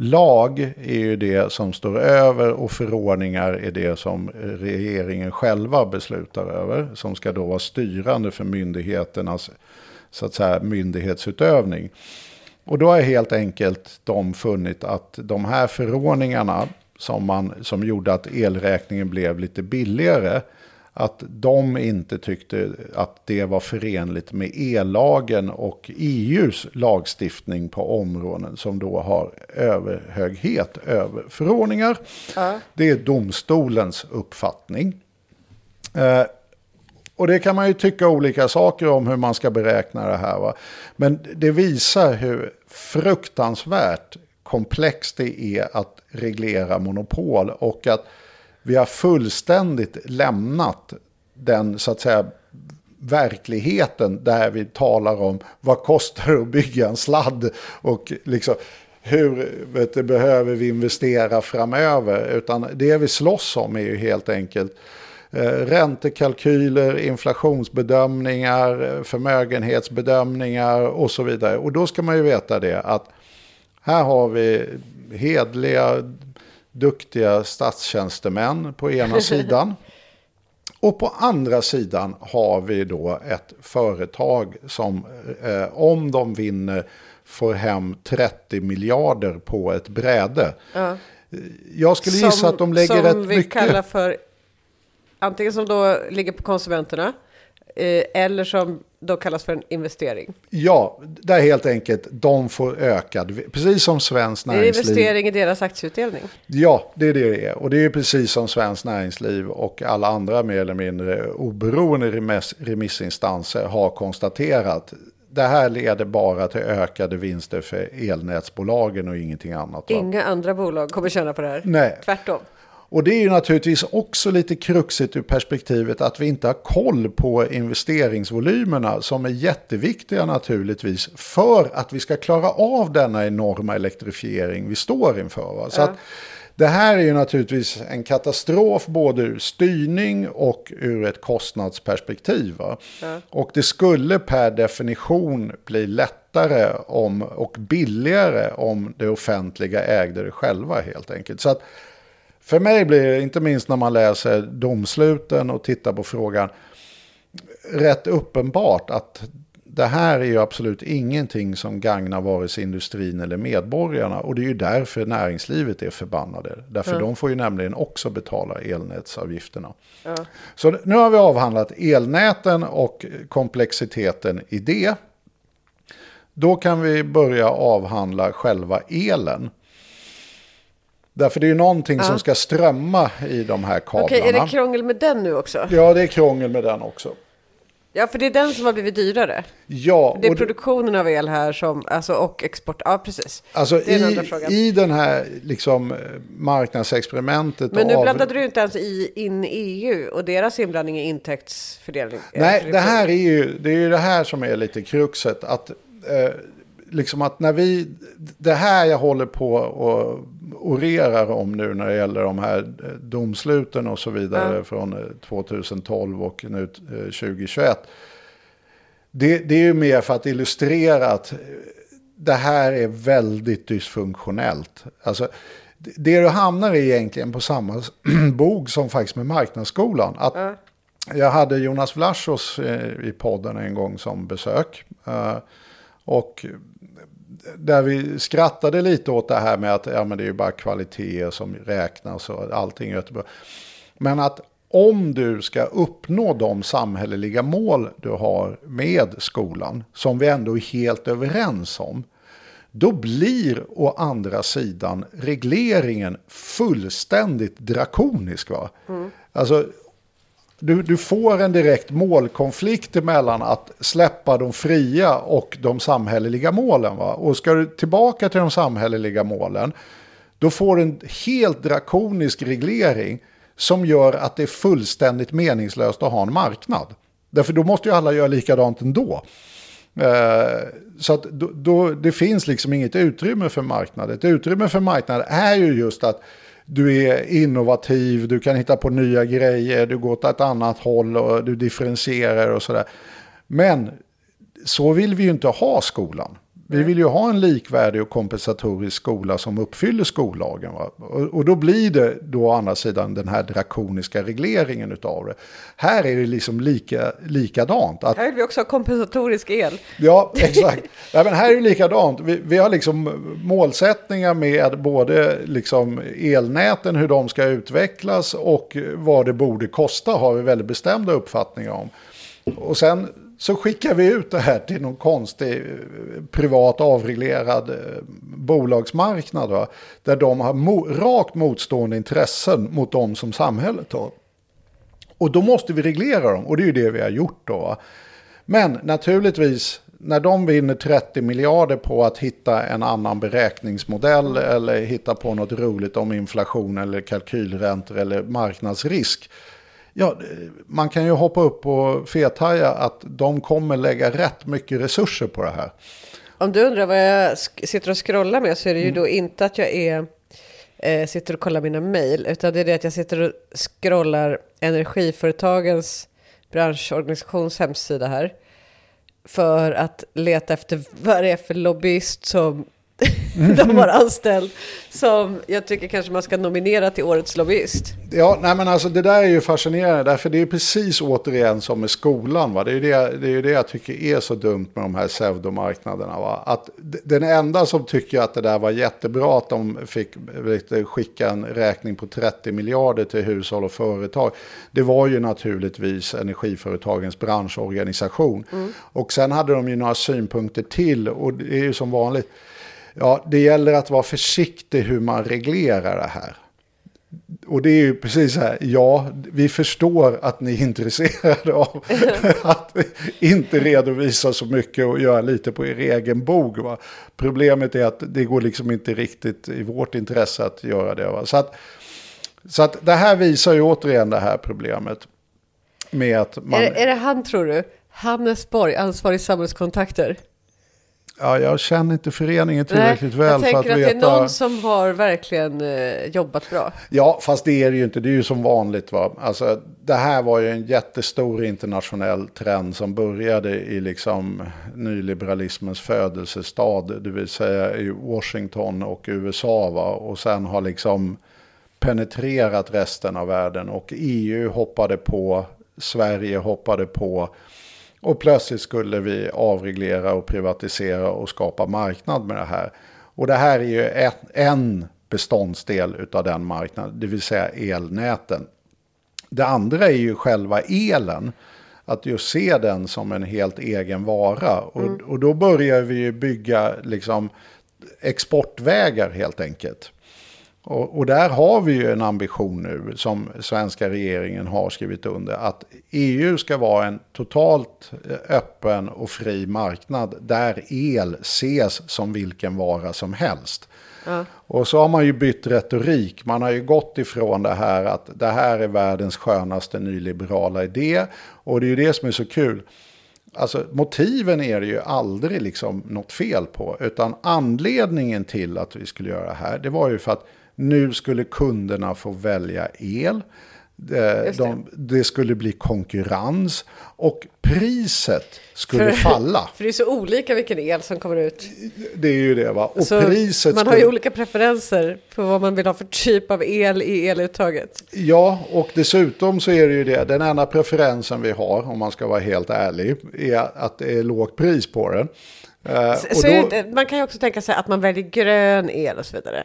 lag är ju det som står över och förordningar är det som regeringen själva beslutar över. Som ska då vara styrande för myndigheternas så att säga, myndighetsutövning. Och då har helt enkelt de funnit att de här förordningarna som, man, som gjorde att elräkningen blev lite billigare att de inte tyckte att det var förenligt med ellagen och EUs lagstiftning på områden som då har överhöghet över förordningar. Det är domstolens uppfattning. Eh, och det kan man ju tycka olika saker om hur man ska beräkna det här. Va? Men det visar hur fruktansvärt komplext det är att reglera monopol och att vi har fullständigt lämnat den så att säga verkligheten där vi talar om vad kostar det att bygga en sladd och liksom hur vet du, behöver vi investera framöver. Utan det vi slåss om är ju helt enkelt eh, räntekalkyler, inflationsbedömningar, förmögenhetsbedömningar och så vidare. Och då ska man ju veta det att här har vi hedliga, duktiga statstjänstemän på ena sidan. Och på andra sidan har vi då ett företag som eh, om de vinner får hem 30 miljarder på ett bräde. Ja. Jag skulle gissa Som- att de lägger som rätt vi mycket. kallar för antingen som då ligger på konsumenterna eh, eller som då kallas för en investering. Ja, det är helt enkelt de får ökad, precis som svenskt Det är näringsliv. investering i deras aktieutdelning. Ja, det är det det är. Och det är precis som svenskt näringsliv och alla andra mer eller mindre oberoende remiss, remissinstanser har konstaterat. Det här leder bara till ökade vinster för elnätsbolagen och ingenting annat. Va? Inga andra bolag kommer tjäna på det här. Nej. Tvärtom. Och det är ju naturligtvis också lite kruxigt ur perspektivet att vi inte har koll på investeringsvolymerna som är jätteviktiga naturligtvis för att vi ska klara av denna enorma elektrifiering vi står inför. Va? Så att det här är ju naturligtvis en katastrof både ur styrning och ur ett kostnadsperspektiv. Va? Och det skulle per definition bli lättare om, och billigare om det offentliga ägde det själva helt enkelt. Så att för mig blir det, inte minst när man läser domsluten och tittar på frågan, rätt uppenbart att det här är ju absolut ingenting som gagnar vare sig industrin eller medborgarna. Och det är ju därför näringslivet är förbannade. Därför de får ju nämligen också betala elnätsavgifterna. Så nu har vi avhandlat elnäten och komplexiteten i det. Då kan vi börja avhandla själva elen. Därför det är ju någonting som ska strömma i de här kablarna. Okej, är det krångel med den nu också? Ja, det är krångel med den också. Ja, för det är den som har blivit dyrare. Ja, Det är produktionen av el här som, alltså, och export. Ja, precis. alltså i, i den här liksom, eh, marknadsexperimentet. Men nu av- blandade du inte ens i, in EU och deras inblandning i intäktsfördelning. Nej, det här är ju det, är ju det här som är lite kruxet. Att, eh, liksom att när vi, det här jag håller på och orerar om nu när det gäller de här eh, domsluten och så vidare från eh, 2012 och nu eh, 2021. Det, det är ju mer för att illustrera att eh, det här är väldigt dysfunktionellt. Alltså, det- du hamnar i egentligen på samma bog som faktiskt med marknadsskolan. Att Jag hade Jonas Vlachos eh, i podden en gång som besök. Eh, och där vi skrattade lite åt det här med att ja, men det är ju bara kvalitet som räknas och allting är jättebra. Men att om du ska uppnå de samhälleliga mål du har med skolan, som vi ändå är helt överens om, då blir å andra sidan regleringen fullständigt drakonisk. Va? Alltså, du, du får en direkt målkonflikt mellan att släppa de fria och de samhälleliga målen. Va? Och ska du tillbaka till de samhälleliga målen, då får du en helt drakonisk reglering som gör att det är fullständigt meningslöst att ha en marknad. Därför då måste ju alla göra likadant ändå. Eh, Så att då, då, det finns liksom inget utrymme för marknad. Ett utrymme för marknad är ju just att du är innovativ, du kan hitta på nya grejer, du går åt ett annat håll och du differentierar och sådär. Men så vill vi ju inte ha skolan. Vi vill ju ha en likvärdig och kompensatorisk skola som uppfyller skollagen. Va? Och, och då blir det då å andra sidan den här drakoniska regleringen utav det. Här är det liksom lika, likadant. Att Här vill vi också ha kompensatorisk el. Ja, exakt. ja, men här är det likadant. Vi, vi har liksom målsättningar med både liksom elnäten, hur de ska utvecklas och vad det borde kosta har vi väldigt bestämda uppfattningar om. Och sen så skickar vi ut det här till någon konstig eh, privat avreglerad eh, bolagsmarknad. Va? Där de har mo- rakt motstående intressen mot de som samhället har. Och då måste vi reglera dem och det är ju det vi har gjort då. va. Men naturligtvis, när de vinner 30 miljarder på att hitta en annan beräkningsmodell eller hitta på något roligt om inflation eller kalkylräntor eller marknadsrisk. Ja, man kan ju hoppa upp och fethaja att de kommer lägga rätt mycket resurser på det här. Om du undrar vad jag sitter och scrollar med så är det ju Mm. då inte att jag är eh, sitter och kollar mina mejl, utan det är det att jag sitter och scrollar energiföretagens branschorganisations hemsida här. För att leta efter vad det är för lobbyist som de har anställt. Som jag tycker kanske man ska nominera till årets lobbyist. Ja, nej men alltså det där är ju fascinerande. Därför det är precis återigen som med skolan. Va? Det är ju det, det, är det jag tycker är så dumt med de här pseudomarknaderna. Va? Att den enda som tycker att det där var jättebra att de fick skicka en räkning på 30 miljarder till hushåll och företag. Det var ju naturligtvis energiföretagens branschorganisation. Och sen hade de ju några synpunkter till. Och det är ju som vanligt. Ja, det gäller att vara försiktig hur man reglerar det här. Och det är ju precis så här, ja, vi förstår att ni är intresserade av att inte redovisa så mycket och göra lite på er egen bog. Va? Problemet är att det går liksom inte riktigt i vårt intresse att göra det. Va? Så, att, så att det här visar ju återigen det här problemet. Med att man... Är, det- är det han tror du? Hannes Borg, ansvarig samhällskontakter? Ja, jag känner inte föreningen tillräckligt väl jag för att tänker att, veta... det är någon som har verkligen eh, jobbat bra. Ja, fast det är det ju inte. Det är ju som vanligt. Va? Alltså, det här var ju en jättestor internationell trend som började i liksom nyliberalismens födelsestad. Det vill säga i Washington och USA. Va? Och sen har liksom penetrerat resten av världen. Och EU hoppade på, Sverige hoppade på. Och plötsligt skulle vi avreglera och privatisera och skapa marknad med det här. Och det här är ju en beståndsdel av den marknaden, det vill säga elnäten. Det andra är ju själva elen. Att just se den som en helt egen vara. Och, och då börjar vi ju bygga liksom exportvägar helt enkelt. Och, och där har vi ju en ambition nu som svenska regeringen har skrivit under. Att EU ska vara en totalt eh, öppen och fri marknad där el ses som vilken vara som helst. Och så har man ju bytt retorik. Man har ju gått ifrån det här att det här är världens skönaste nyliberala idé. Och det är ju det som är så kul. Alltså motiven är det ju aldrig liksom något fel på. Utan anledningen till att vi skulle göra det här, det var ju för att nu skulle kunderna få välja el. Det, Just det. de, det skulle bli konkurrens och priset skulle För- falla. För det är så olika vilken el som kommer ut. Det är ju det va. Och så priset man har skulle... ju olika preferenser på vad man vill ha för typ av el i eluttaget. Ja, och dessutom så är det ju det. Den enda preferensen vi har, om man ska vara helt ärlig, är att det är lågt pris på den. Eh, Så, då, man kan ju också tänka sig att man väljer grön el och så vidare.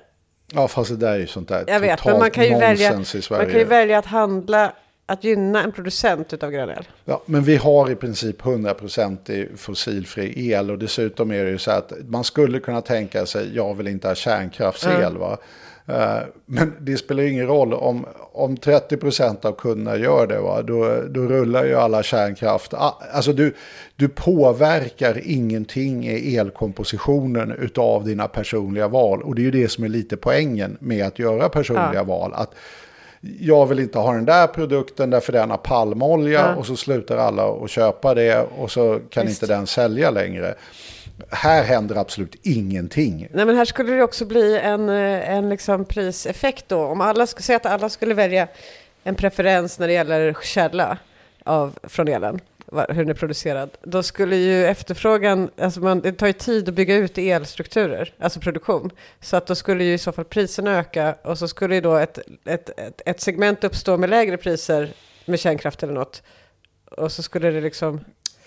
Ja, fast det där är ju sånt där Jag vet, men man kan, ju välja, man kan ju välja att handla, att gynna en producent av grön el. Ja, men vi har i princip 100% i fossilfri el och dessutom är det ju så att man skulle kunna tänka sig, jag vill inte ha kärnkraftsel va. Eh, Men det spelar ingen roll om, om 30% av kunderna gör det va, då, då rullar ju alla kärnkraft. Ah, Alltså du, du påverkar ingenting i elkompositionen utav dina personliga val och det är ju det som är lite poängen med att göra personliga Ja. val. Att jag vill inte ha den där produkten därför den har palmolja Ja. och så slutar alla att köpa det och så kan Visst. inte den sälja längre. Här händer absolut ingenting. Nej, men här skulle det också bli en, eh, en liksom priseffekt då. Om alla skulle säga att alla skulle välja en preferens när det gäller källa av, från elen, hur den är producerad, då skulle ju efterfrågan, alltså man, det tar ju tid att bygga ut elstrukturer, alltså produktion, så att då skulle ju i så fall priserna öka och så skulle ju då ett, ett, ett, ett segment uppstå med lägre priser med kärnkraft eller något. Och så skulle det liksom,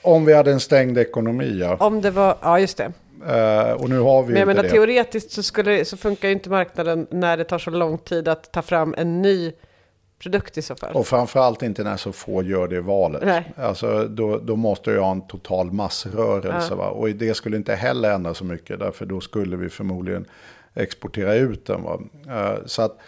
om vi hade en stängd ekonomi, ja. om det var, ja just det, Eh, och nu har vi Men jag menar det. teoretiskt så, skulle, så funkar ju inte marknaden när det tar så lång tid att ta fram en ny produkt i så fall. Och framförallt inte när så få gör det valet. Nej. Alltså, då, då måste jag ha en total massrörelse. Va? Och det skulle inte heller ändra så mycket. Därför då skulle vi förmodligen exportera ut den. Va? Eh, så att,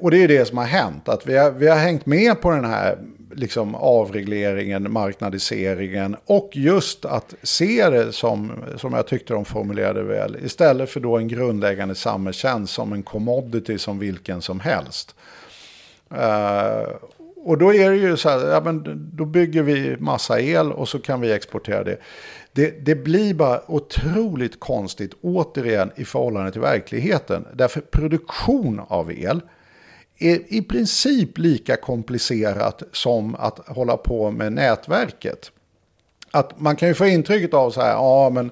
och det är det som har hänt. Att vi har, vi har hängt med på den här liksom, avregleringen, marknadiseringen. Och just att se det som, som jag tyckte de formulerade väl. Istället för då en grundläggande samhällstjänst som en commodity som vilken som helst. Uh, och då är det ju så här, ja, men då bygger vi massa el och så kan vi exportera det. Det, det blir bara otroligt konstigt, återigen, i förhållande till verkligheten. Därför produktion av el är i princip lika komplicerat som att hålla på med nätverket. Att man kan ju få intrycket av så här, ja men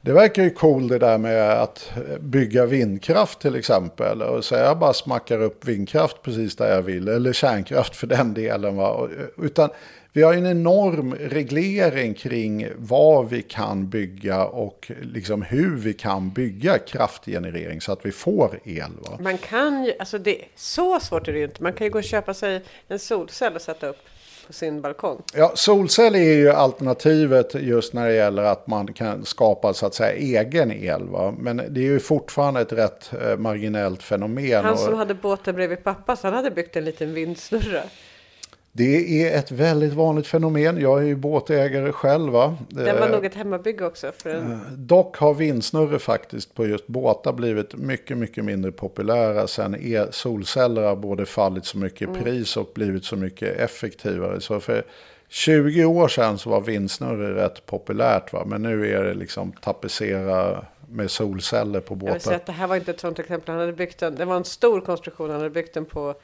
det verkar ju cool det där med att bygga vindkraft till exempel. Och så jag bara smackar upp vindkraft precis där jag vill. Eller kärnkraft för den delen. Va? Utan vi har en enorm reglering kring vad vi kan bygga och liksom hur vi kan bygga kraftgenerering så att vi får el. Va? Man kan ju, alltså det, så svårt är det ju inte. Man kan ju gå och köpa sig en solcell och sätta upp på sin balkong. Ja, solcell är ju alternativet just när det gäller att man kan skapa så att säga egen el. Va? Men det är ju fortfarande ett rätt eh, marginellt fenomen. Han som och hade båten bredvid pappa, så han hade byggt en liten vindsnurra. Det är ett väldigt vanligt fenomen. Jag är ju båtägare själv. Va? Den var Eh, nog ett hemmabygge också. För en, Dock har vindsnurror faktiskt på just båtar blivit mycket, mycket mindre populära sen e solceller har både fallit så mycket i pris och blivit så mycket effektivare. Så för 20 år sedan så var vindsnurror rätt populärt va? men nu är det liksom tapetsera med solceller på jag vill säga båtar. att det här var inte ett sånt exempel. Han hade byggt den, det var en stor konstruktion, han hade byggt den på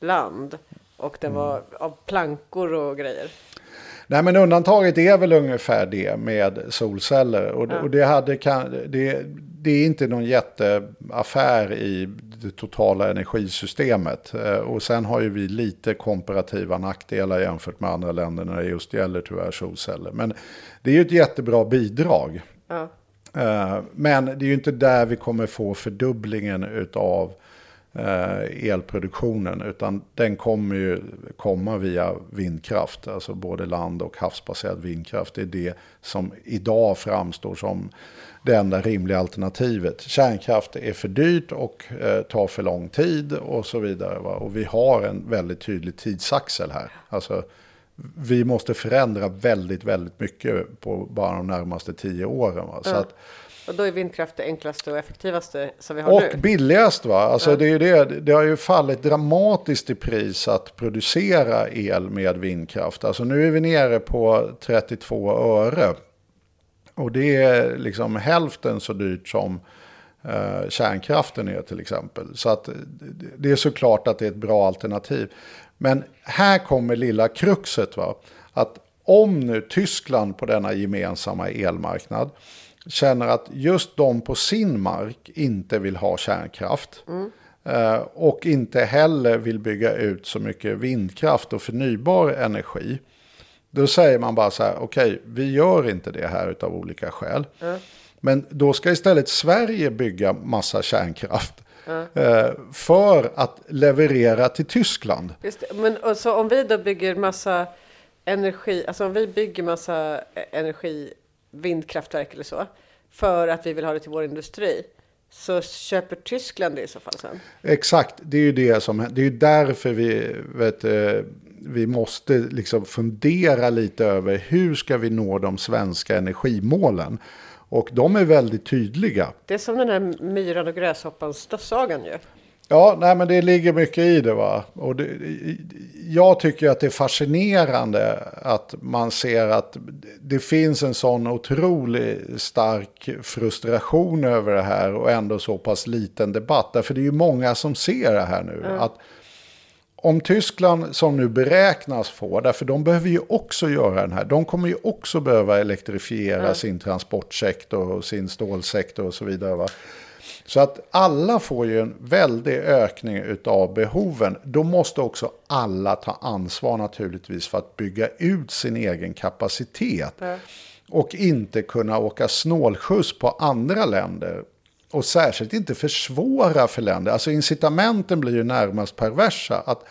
land. Och den var av plankor och grejer. Nej men undantaget är väl ungefär det med solceller. Och, och det, hade, det, det är inte någon jätteaffär i det totala energisystemet. Eh, Och sen har ju vi lite komparativa nackdelar jämfört med andra länder när det just gäller tyvärr solceller. Men det är ju ett jättebra bidrag. Ja. Eh, Men det är ju inte där vi kommer få fördubblingen utav eh, elproduktionen. Utan den kommer ju komma via vindkraft. Alltså både land och havsbaserad vindkraft. Det är det som idag framstår som det enda rimliga alternativet. Kärnkraft är för dyrt och eh, tar för lång tid och så vidare. Va? Och vi har en väldigt tydlig tidsaxel här. Alltså, vi måste förändra väldigt, väldigt mycket på bara de närmaste tio åren. Va? Så att, Och då är vindkraft det enklaste och effektivaste som vi har och nu. billigast va? Alltså det, är det, det har ju fallit dramatiskt i pris att producera el med vindkraft. Alltså nu är vi nere på 32 öre. Och det är liksom hälften så dyrt som eh, kärnkraften är till exempel. Så att det- det är såklart att det är ett bra alternativ. Men här kommer lilla kruxet va. Att om nu Tyskland på denna gemensamma elmarknad känner att just de på sin mark inte vill ha kärnkraft. eh, Och inte heller vill bygga ut så mycket vindkraft och förnybar energi. Då säger man bara så här, okej, vi gör inte det här av olika skäl. Men då ska istället Sverige bygga massa kärnkraft. eh, För att leverera till Tyskland. Just. Men så om vi då bygger massa energi, alltså om vi bygger massa energi, vindkraftverk eller så, för att vi vill ha det till vår industri, så köper Tyskland det i så fall sen. Exakt, det är ju det som det är ju därför vi, vet, eh, vi måste liksom fundera lite över hur ska vi nå de svenska energimålen. Och de är väldigt tydliga. Det är som den här myran och gräshoppans sagan ju. Ja, nej, men det ligger mycket i det. Va? Och det, jag tycker att det är fascinerande att man ser att det finns en sån otroligt stark frustration över det här och ändå så pass liten debatt. Därför det är ju många som ser det här nu. Att om Tyskland som nu beräknas få, därför de behöver ju också göra den här, de kommer ju också behöva elektrifiera sin transportsektor och sin stålsektor och så vidare. Va? Så att alla får ju en väldig ökning av behoven. Då måste också alla ta ansvar naturligtvis för att bygga ut sin egen kapacitet. Och inte kunna åka snålskjuts på andra länder. Och särskilt inte försvåra för länder. Alltså incitamenten blir ju närmast perversa. Att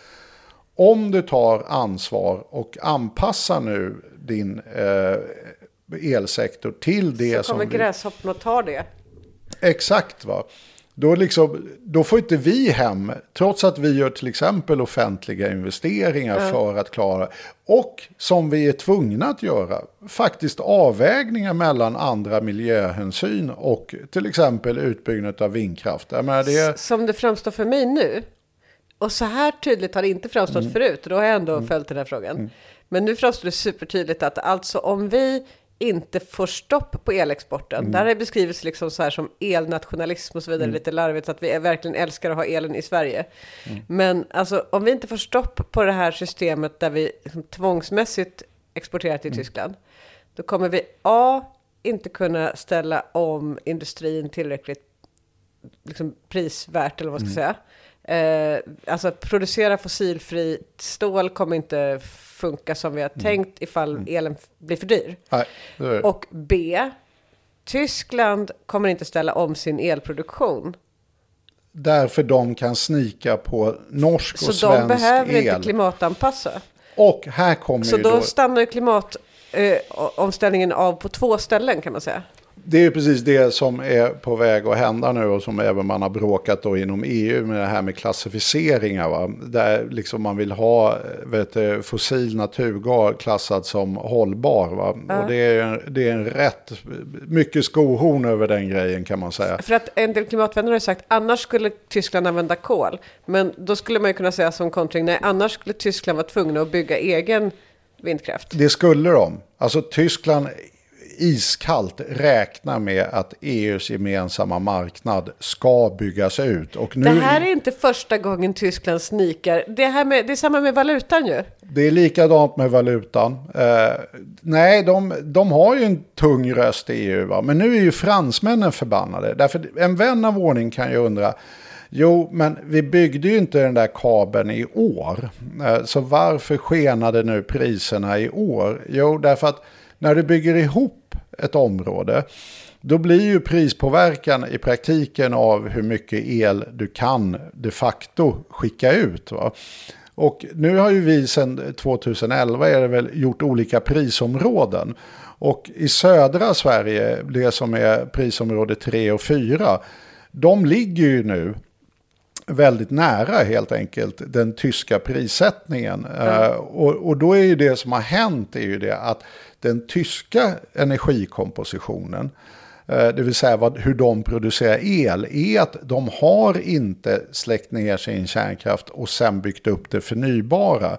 om du tar ansvar och anpassar nu din eh, elsektor till det Så som... kommer vi- gräshoppan och tar det. Exakt va. Då, liksom, då får inte vi hem, trots att vi gör till exempel offentliga investeringar för att klara, och som vi är tvungna att göra, faktiskt avvägningar mellan andra miljöhänsyn och till exempel utbyggnad av vindkraft. Menar, det Som det framstår för mig nu, och så här tydligt har det inte framstått Mm. förut. Då har jag ändå följt den här frågan. Men nu framstår det supertydligt att alltså om vi inte får stopp på elexporten. Mm. Där har det beskrivits liksom så här som elnationalism och så vidare, lite larvigt, att vi verkligen älskar att ha elen i Sverige. Mm. Men alltså om vi inte får stopp på det här systemet där vi liksom tvångsmässigt exporterar till Tyskland, då kommer vi A. inte kunna ställa om industrin tillräckligt liksom, prisvärt, eller vad man ska säga. Eh, alltså att producera fossilfri stål kommer inte funka som vi har tänkt ifall elen f- blir för dyr. Nej, det Och B. Tyskland kommer inte ställa om sin elproduktion. därför de kan snika på norsk och Så de svensk behöver el. inte klimatanpassa. Och här kommer Så då då, stannar ju klimatomställningen av på två ställen kan man säga. Det är precis det som är på väg att hända nu och som även man har bråkat då inom EU med det här med klassificeringar. Va? Där liksom man vill ha vet du, fossil naturgas klassad som hållbar. Va? Och det är, en- det är en rätt mycket skohorn över den grejen kan man säga. För att en del klimatvänner har sagt annars skulle Tyskland använda kol. Men då skulle man ju kunna säga som kontring, nej annars skulle Tyskland vara tvungna att bygga egen vindkraft. Det skulle de. Alltså Tyskland iskallt räknar med att EUs gemensamma marknad ska byggas ut. Och nu, Det här är inte första gången Tyskland snikar. Det, här med, det är samma med valutan ju. det är likadant med valutan. Eh, nej, de, de har ju en tung röst i EU. Va? Men nu är ju fransmännen förbannade. Därför en vän av ordning kan ju undra. Jo, men vi byggde ju inte den där kabeln i år. Eh, Så varför skenade nu priserna i år? Jo, därför att när du bygger ihop ett område, då blir ju prispåverkan i praktiken av hur mycket el du kan de facto skicka ut. Va? Och nu har ju vi sedan 2011 är det väl gjort olika prisområden. Och i södra Sverige, det som är prisområde 3 och 4, de ligger ju nu väldigt nära helt enkelt den tyska prissättningen. Eh, och, och då är ju det som har hänt är ju det att den tyska energikompositionen, Eh, det vill säga vad, hur de producerar el, är att de har inte släckt ner sin kärnkraft och sen byggt upp det förnybara.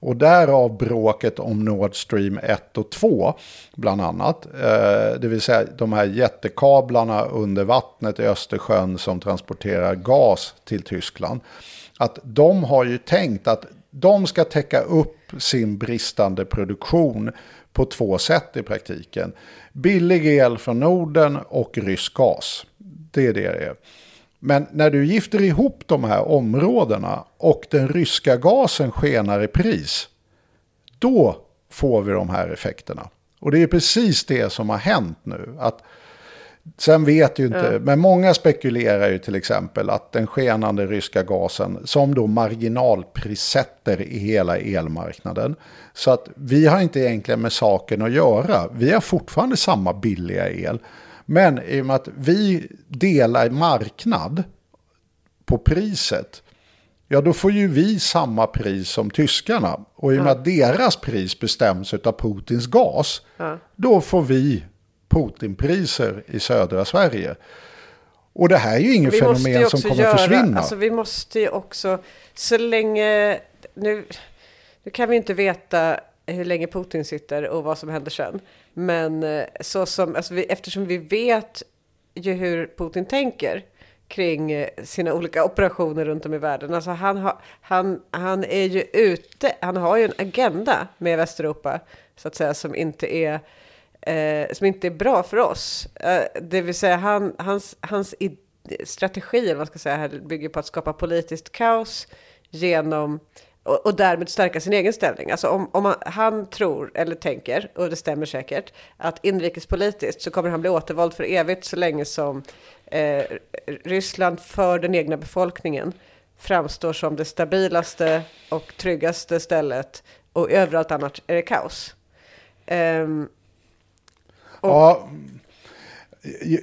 Och därav bråket om Nord Stream 1 och 2 bland annat. Eh, det vill säga de här jättekablarna under vattnet i Östersjön som transporterar gas till Tyskland. Att de har ju tänkt att de ska täcka upp sin bristande produktion på två sätt i praktiken. Billig el från Norden och rysk gas. Det är det det är. Men när du gifter ihop de här områdena och den ryska gasen skenar i pris, då får vi de här effekterna. Och det är precis det som har hänt nu. Att, sen vet ju inte, men många spekulerar ju till exempel att den skenande ryska gasen som då marginalprissätter i hela elmarknaden. Så att vi har inte egentligen med saken att göra. Vi har fortfarande samma billiga el. Men i och med att vi delar marknad på priset, ja då får ju vi samma pris som tyskarna. Och i och med att deras pris bestäms av Putins gas, då får vi Putinpriser i södra Sverige. Och det här är ju inget Vi fenomen som kommer göra, försvinna. Alltså vi måste ju också, så länge, nu, nu kan vi inte veta hur länge Putin sitter och vad som händer sen. Men eh, så som, alltså vi, eftersom vi vet ju hur Putin tänker kring eh, sina olika operationer runt om i världen. Alltså han, har, han, han är ju ute, han har ju en agenda med Västeuropa så att säga som inte är eh, som inte är bra för oss. Eh, det vill säga han, hans, hans strategi, eller vad man ska säga, här bygger på att skapa politiskt kaos genom och, och därmed stärka sin egen ställning. Alltså om, om han, han tror, eller tänker, och det stämmer säkert, att inrikespolitiskt så kommer han bli återvald för evigt så länge som eh, Ryssland för den egna befolkningen framstår som det stabilaste och tryggaste stället och överallt annat är det kaos. Ehm, Ehm, Ja,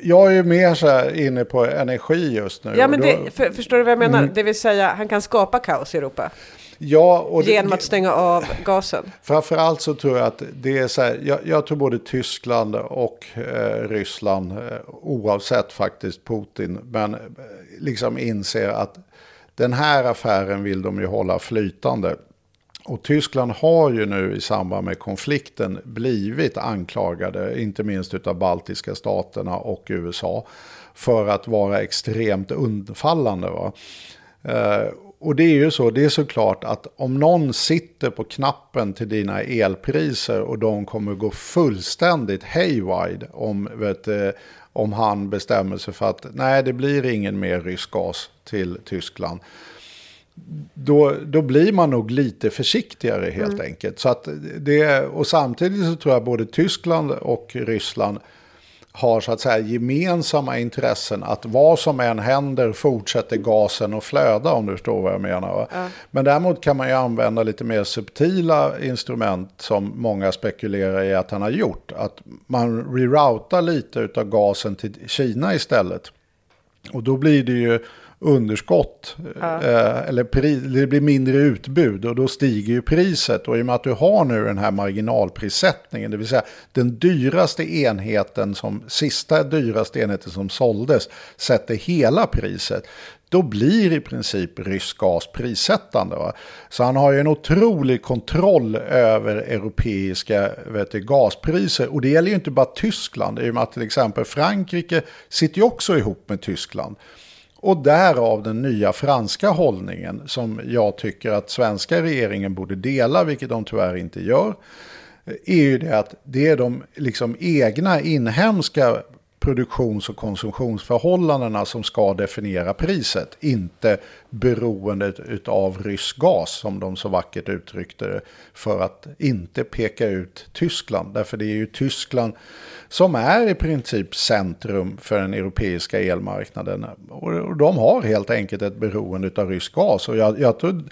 jag är ju mer så här inne på energi just nu. Ja, Och men då- det, för, förstår du vad jag menar? Det vill säga, han kan skapa kaos i Europa ja, och det- genom att stänga av gasen. Framförallt så tror jag att det är så här, jag, jag tror både Tyskland och eh, Ryssland, eh, oavsett faktiskt Putin, men eh, liksom inser att Den här affären vill de ju hålla flytande. Och Tyskland har ju nu i samband med konflikten blivit anklagade, inte minst av baltiska staterna och USA, för att vara extremt undfallande. Va? Eh, och det är ju så, det är såklart att om någon sitter på knappen till dina elpriser och de kommer gå fullständigt haywide om, vet, eh, om han bestämmer sig för att nej, det blir ingen mer rysk gas till Tyskland. Då, då blir man nog lite försiktigare helt mm. enkelt. Så att det, och samtidigt så tror jag både Tyskland och Ryssland har så att säga gemensamma intressen att vad som än händer fortsätter gasen att flöda om du förstår vad jag menar. Ja. Men däremot kan man ju använda lite mer subtila instrument som många spekulerar i att han har gjort. Att man reroutar lite av gasen till Kina istället. Och då blir det ju underskott. Ja. Eh, eller pri, det blir mindre utbud och då stiger ju priset. Och i och med att du har nu den här marginalprissättningen, det vill säga den dyraste enheten som, sista dyraste enheten som såldes, sätter hela priset. Då blir i princip rysk gas prissättande. Va? Så han har ju en otrolig kontroll över europeiska vet du, gaspriser. Och det gäller ju inte bara Tyskland, i och med att till exempel Frankrike sitter ju också ihop med Tyskland. Och därav den nya franska hållningen som jag tycker att svenska regeringen borde dela, vilket de tyvärr inte gör. Är ju det att det är de liksom egna inhemska produktions och konsumtionsförhållandena som ska definiera priset. Inte beroendet av rysk gas som de så vackert uttryckte det. För att inte peka ut Tyskland. Därför det är ju Tyskland som är i princip centrum för den europeiska elmarknaden. Och de har helt enkelt ett beroende av rysk gas. Och jag, jag tror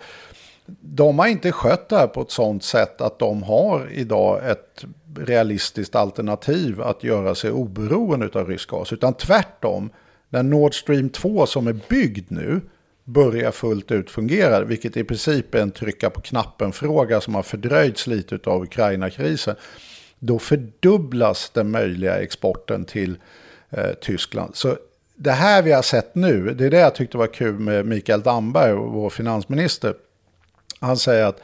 de har inte skött det här på ett sådant sätt att de har idag ett realistiskt alternativ att göra sig oberoende av rysk gas. Utan tvärtom, när Nord Stream 2 som är byggd nu börjar fullt ut fungera, vilket i princip är en trycka på knappen-fråga som har fördröjts lite av Ukraina-krisen, då fördubblas den möjliga exporten till eh, Tyskland. Så det här vi har sett nu, det är det jag tyckte var kul med Mikael Damberg, vår finansminister. Han säger att,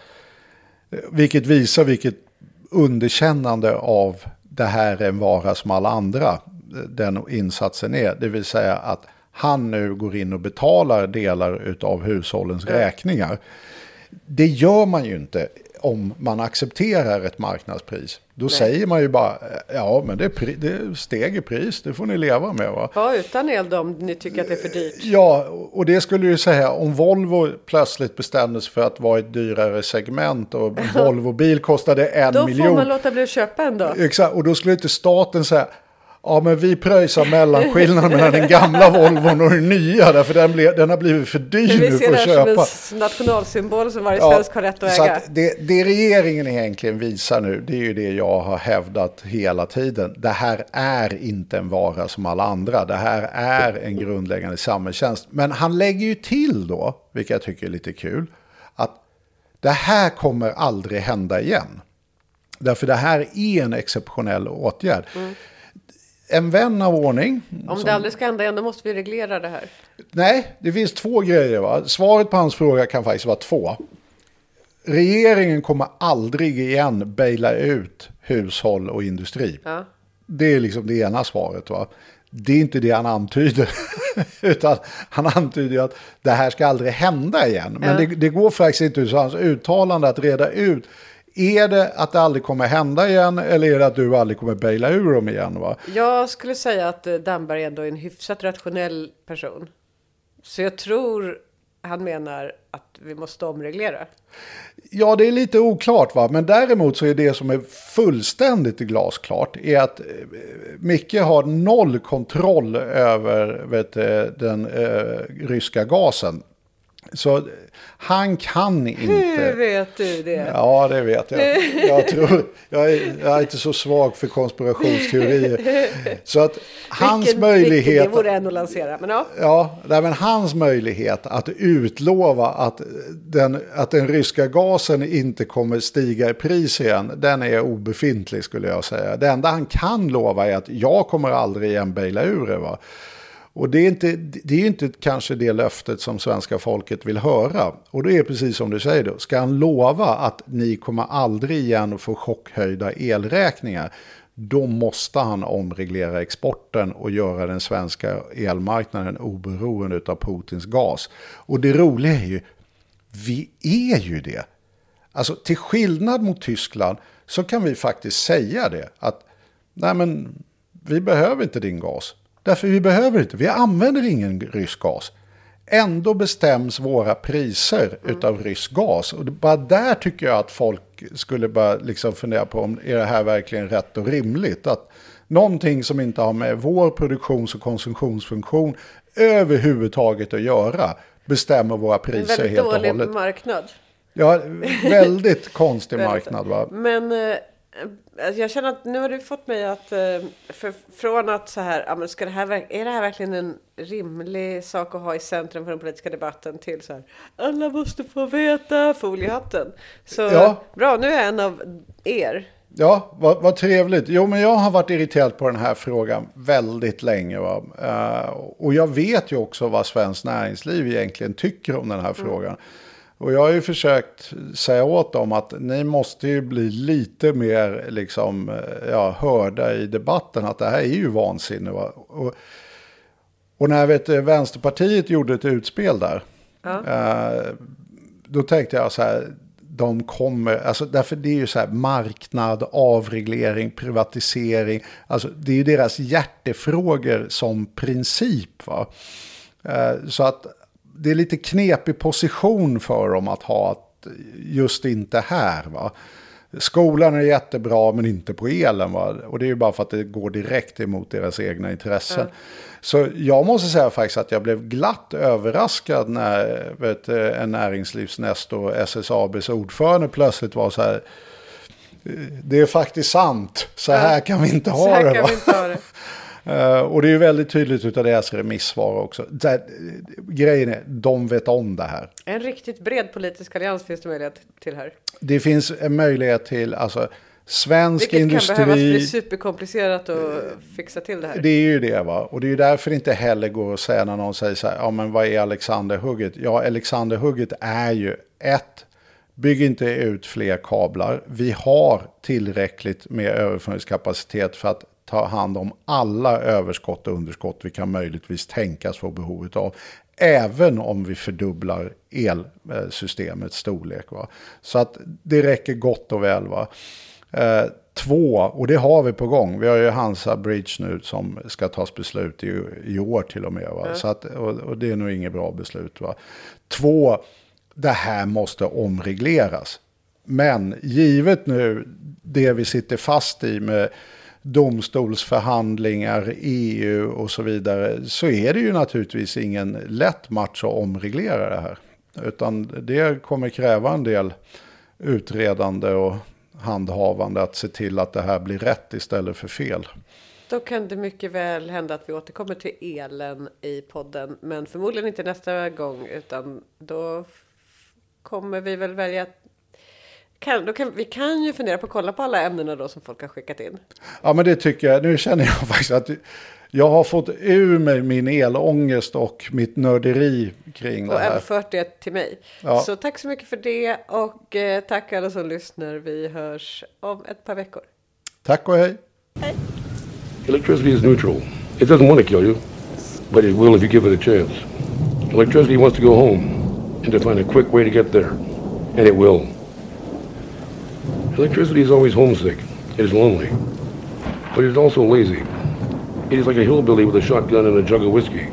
eh, vilket visar vilket underkännande av det här är en vara som alla andra, den insatsen är. Det vill säga att han nu går in och betalar delar av hushållens räkningar. Det gör man ju inte om man accepterar ett marknadspris. Då Nej. säger man ju bara, ja men det, det steg i pris, det får ni leva med va. Ja, utan el då om ni tycker att det är för dyrt. Ja, och det skulle ju säga om Volvo plötsligt bestämde sig för att vara ett dyrare segment och Volvo bil kostade en miljon. Då får man låta bli att köpa en då. Exakt, och då skulle inte staten säga, Ja, men vi pröjsar mellanskillnaden mellan den gamla Volvon och den nya. Därför den, ble, den har blivit för dyr nu för att köpa. Vi ser det som en nationalsymbol som varje ja, svensk har rätt att så äga. Att det, det regeringen egentligen visar nu, det är ju det jag har hävdat hela tiden. Det här är inte en vara som alla andra. Det här är en grundläggande samhällstjänst. Men han lägger ju till då, vilket jag tycker är lite kul, att det här kommer aldrig hända igen. Därför det här är en exceptionell åtgärd. Mm en vän av ordning. Om som... det aldrig ska hända igen, då måste vi reglera det här. Nej, det finns två grejer. Va? Svaret på hans fråga kan faktiskt vara två. Regeringen kommer aldrig igen baila ut hushåll och industri. Ja. Det är liksom det ena svaret. Va? Det är inte det han antyder. Utan han antyder att det här ska aldrig hända igen. Men ja. det, det, går faktiskt inte ur hans uttalande att reda ut är det att det aldrig kommer hända igen eller är det att du aldrig kommer baila ur dem igen? Va? Jag skulle säga att eh, Damberg ändå är en hyfsat rationell person. Så jag tror han menar att vi måste omreglera. Ja, det är lite oklart va, men däremot så är det som är fullständigt glasklart är att eh, Micke har noll kontroll över vet, den eh, ryska gasen. Så han kan inte. Hur vet du det? Ja, det vet jag. Jag, tror, jag, är, jag är inte så svag för konspirationsteorier. Så att hans vilken, möjlighet... Vilken, det vore ändå lansera, men ja. Ja, nej, men hans möjlighet att utlova att den, att den ryska gasen inte kommer stiga i pris igen, den är obefintlig skulle jag säga. Det enda han kan lova är att jag kommer aldrig igen baila ur det. Va? Och det är, inte, det är inte kanske det löftet som svenska folket vill höra. Och det är precis som du säger då, ska han lova att ni kommer aldrig igen att få chockhöjda elräkningar, då måste han omreglera exporten och göra den svenska elmarknaden oberoende av Putins gas. Och det roliga är ju, vi är ju det. Alltså till skillnad mot Tyskland så kan vi faktiskt säga det. Att nej men vi behöver inte din gas. Därför vi behöver inte, vi använder ingen rysk gas. Ändå bestäms våra priser mm. utav rysk gas. Och bara där tycker jag att folk skulle bara liksom fundera på om är det här verkligen rätt och rimligt. Att någonting som inte har med vår produktions och konsumtionsfunktion överhuvudtaget att göra bestämmer våra priser helt och hållet. Väldigt dålig marknad. Ja, väldigt konstig marknad va. Men eh, jag känner att nu har du fått mig att, eh, för, från att så här, ja, ska det här, är det här verkligen en rimlig sak att ha i centrum för den politiska debatten till så här, alla måste få veta foliehatten. Så ja. bra, nu är jag en av er. Ja, vad, vad trevligt. Jo, men jag har varit irriterad på den här frågan väldigt länge. Uh, och jag vet ju också vad Svenskt Näringsliv egentligen tycker om den här mm. frågan. Och jag har ju försökt säga åt dem att ni måste ju bli lite mer liksom, eh, ja, hörda i debatten att det här är ju vansinne. Va? Och, och när vet, Vänsterpartiet gjorde ett utspel där, ja. eh, då tänkte jag så här, de kommer, alltså därför det är ju så här marknad, avreglering, privatisering, alltså det är ju deras hjärtefrågor som princip. Va? Eh, så att det är lite knepig position för dem att ha att just inte här. Va? Skolan är jättebra men inte på elen. Va? Och det är ju bara för att det går direkt emot deras egna intressen. Mm. Så jag måste säga faktiskt att jag blev glatt överraskad när vet, en näringslivsnestor, SSABs ordförande, plötsligt var så här. Det är faktiskt sant, så här kan vi inte ha det. Uh, och det är ju väldigt tydligt utav deras remissvar också. Här, grejen är, de vet om det här. En riktigt bred politisk allians finns det möjlighet till här. Det finns en möjlighet till, alltså svensk Vilket industri. Vilket kan behövas bli superkomplicerat att fixa till det här. Det är ju det va. Och det är ju därför det inte heller går att säga när någon säger så här, ja men vad är Alexanderhugget? Ja, Alexanderhugget är ju ett, bygg inte ut fler kablar. Vi har tillräckligt med överföringskapacitet för att ta hand om alla överskott och underskott vi kan möjligtvis tänkas få behovet av. Även om vi fördubblar elsystemets storlek. Va? Så att det räcker gott och väl. Va? Eh, två, och det har vi på gång. Vi har ju Hansa Bridge nu som ska tas beslut i, i år till och med. Va? Mm. Så att, och, och, det är nog inget bra beslut. Va? Två, det här måste omregleras. Men givet nu det vi sitter fast i med domstolsförhandlingar, EU och så vidare, så är det ju naturligtvis ingen lätt match att omreglera det här. Utan det kommer kräva en del utredande och handhavande att se till att det här blir rätt istället för fel. Då kan det mycket väl hända att vi återkommer till elen i podden, men förmodligen inte nästa gång, utan då kommer vi väl välja kan, då kan, vi kan ju fundera på att kolla på alla ämnena då som folk har skickat in. Ja, men det tycker jag. Nu känner jag faktiskt att jag har fått ur mig min elångest och mitt nörderi kring och det här. Och överfört det till mig. Ja. Så tack så mycket för det och eh, tack alla som lyssnar. Vi hörs om ett par veckor. Tack och hej. Hej. Electricity is neutral. It doesn't want to kill you, but it will if you give it a chance. Electricity wants to go home and to find a quick way to get there. And it will. Electricity is always homesick. It is lonely. But it is also lazy. It is like a hillbilly with a shotgun and a jug of whiskey,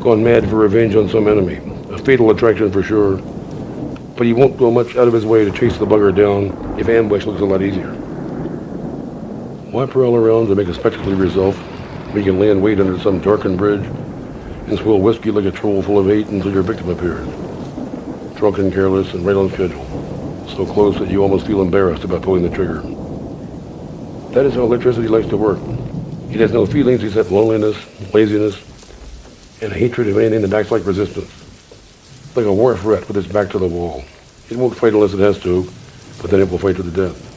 gone mad for revenge on some enemy. A fatal attraction for sure. But he won't go much out of his way to chase the bugger down if ambush looks a lot easier. Why prowl around to make a spectacle of yourself when you can lay in wait under some darkened bridge and swill whiskey like a troll full of hate until your victim appears? Drunk and careless and right on schedule so close that you almost feel embarrassed about pulling the trigger. That is how electricity likes to work. It has no feelings except loneliness, laziness, and hatred of anything that acts like resistance. Like a war threat with its back to the wall. It won't fight unless it has to, but then it will fight to the death.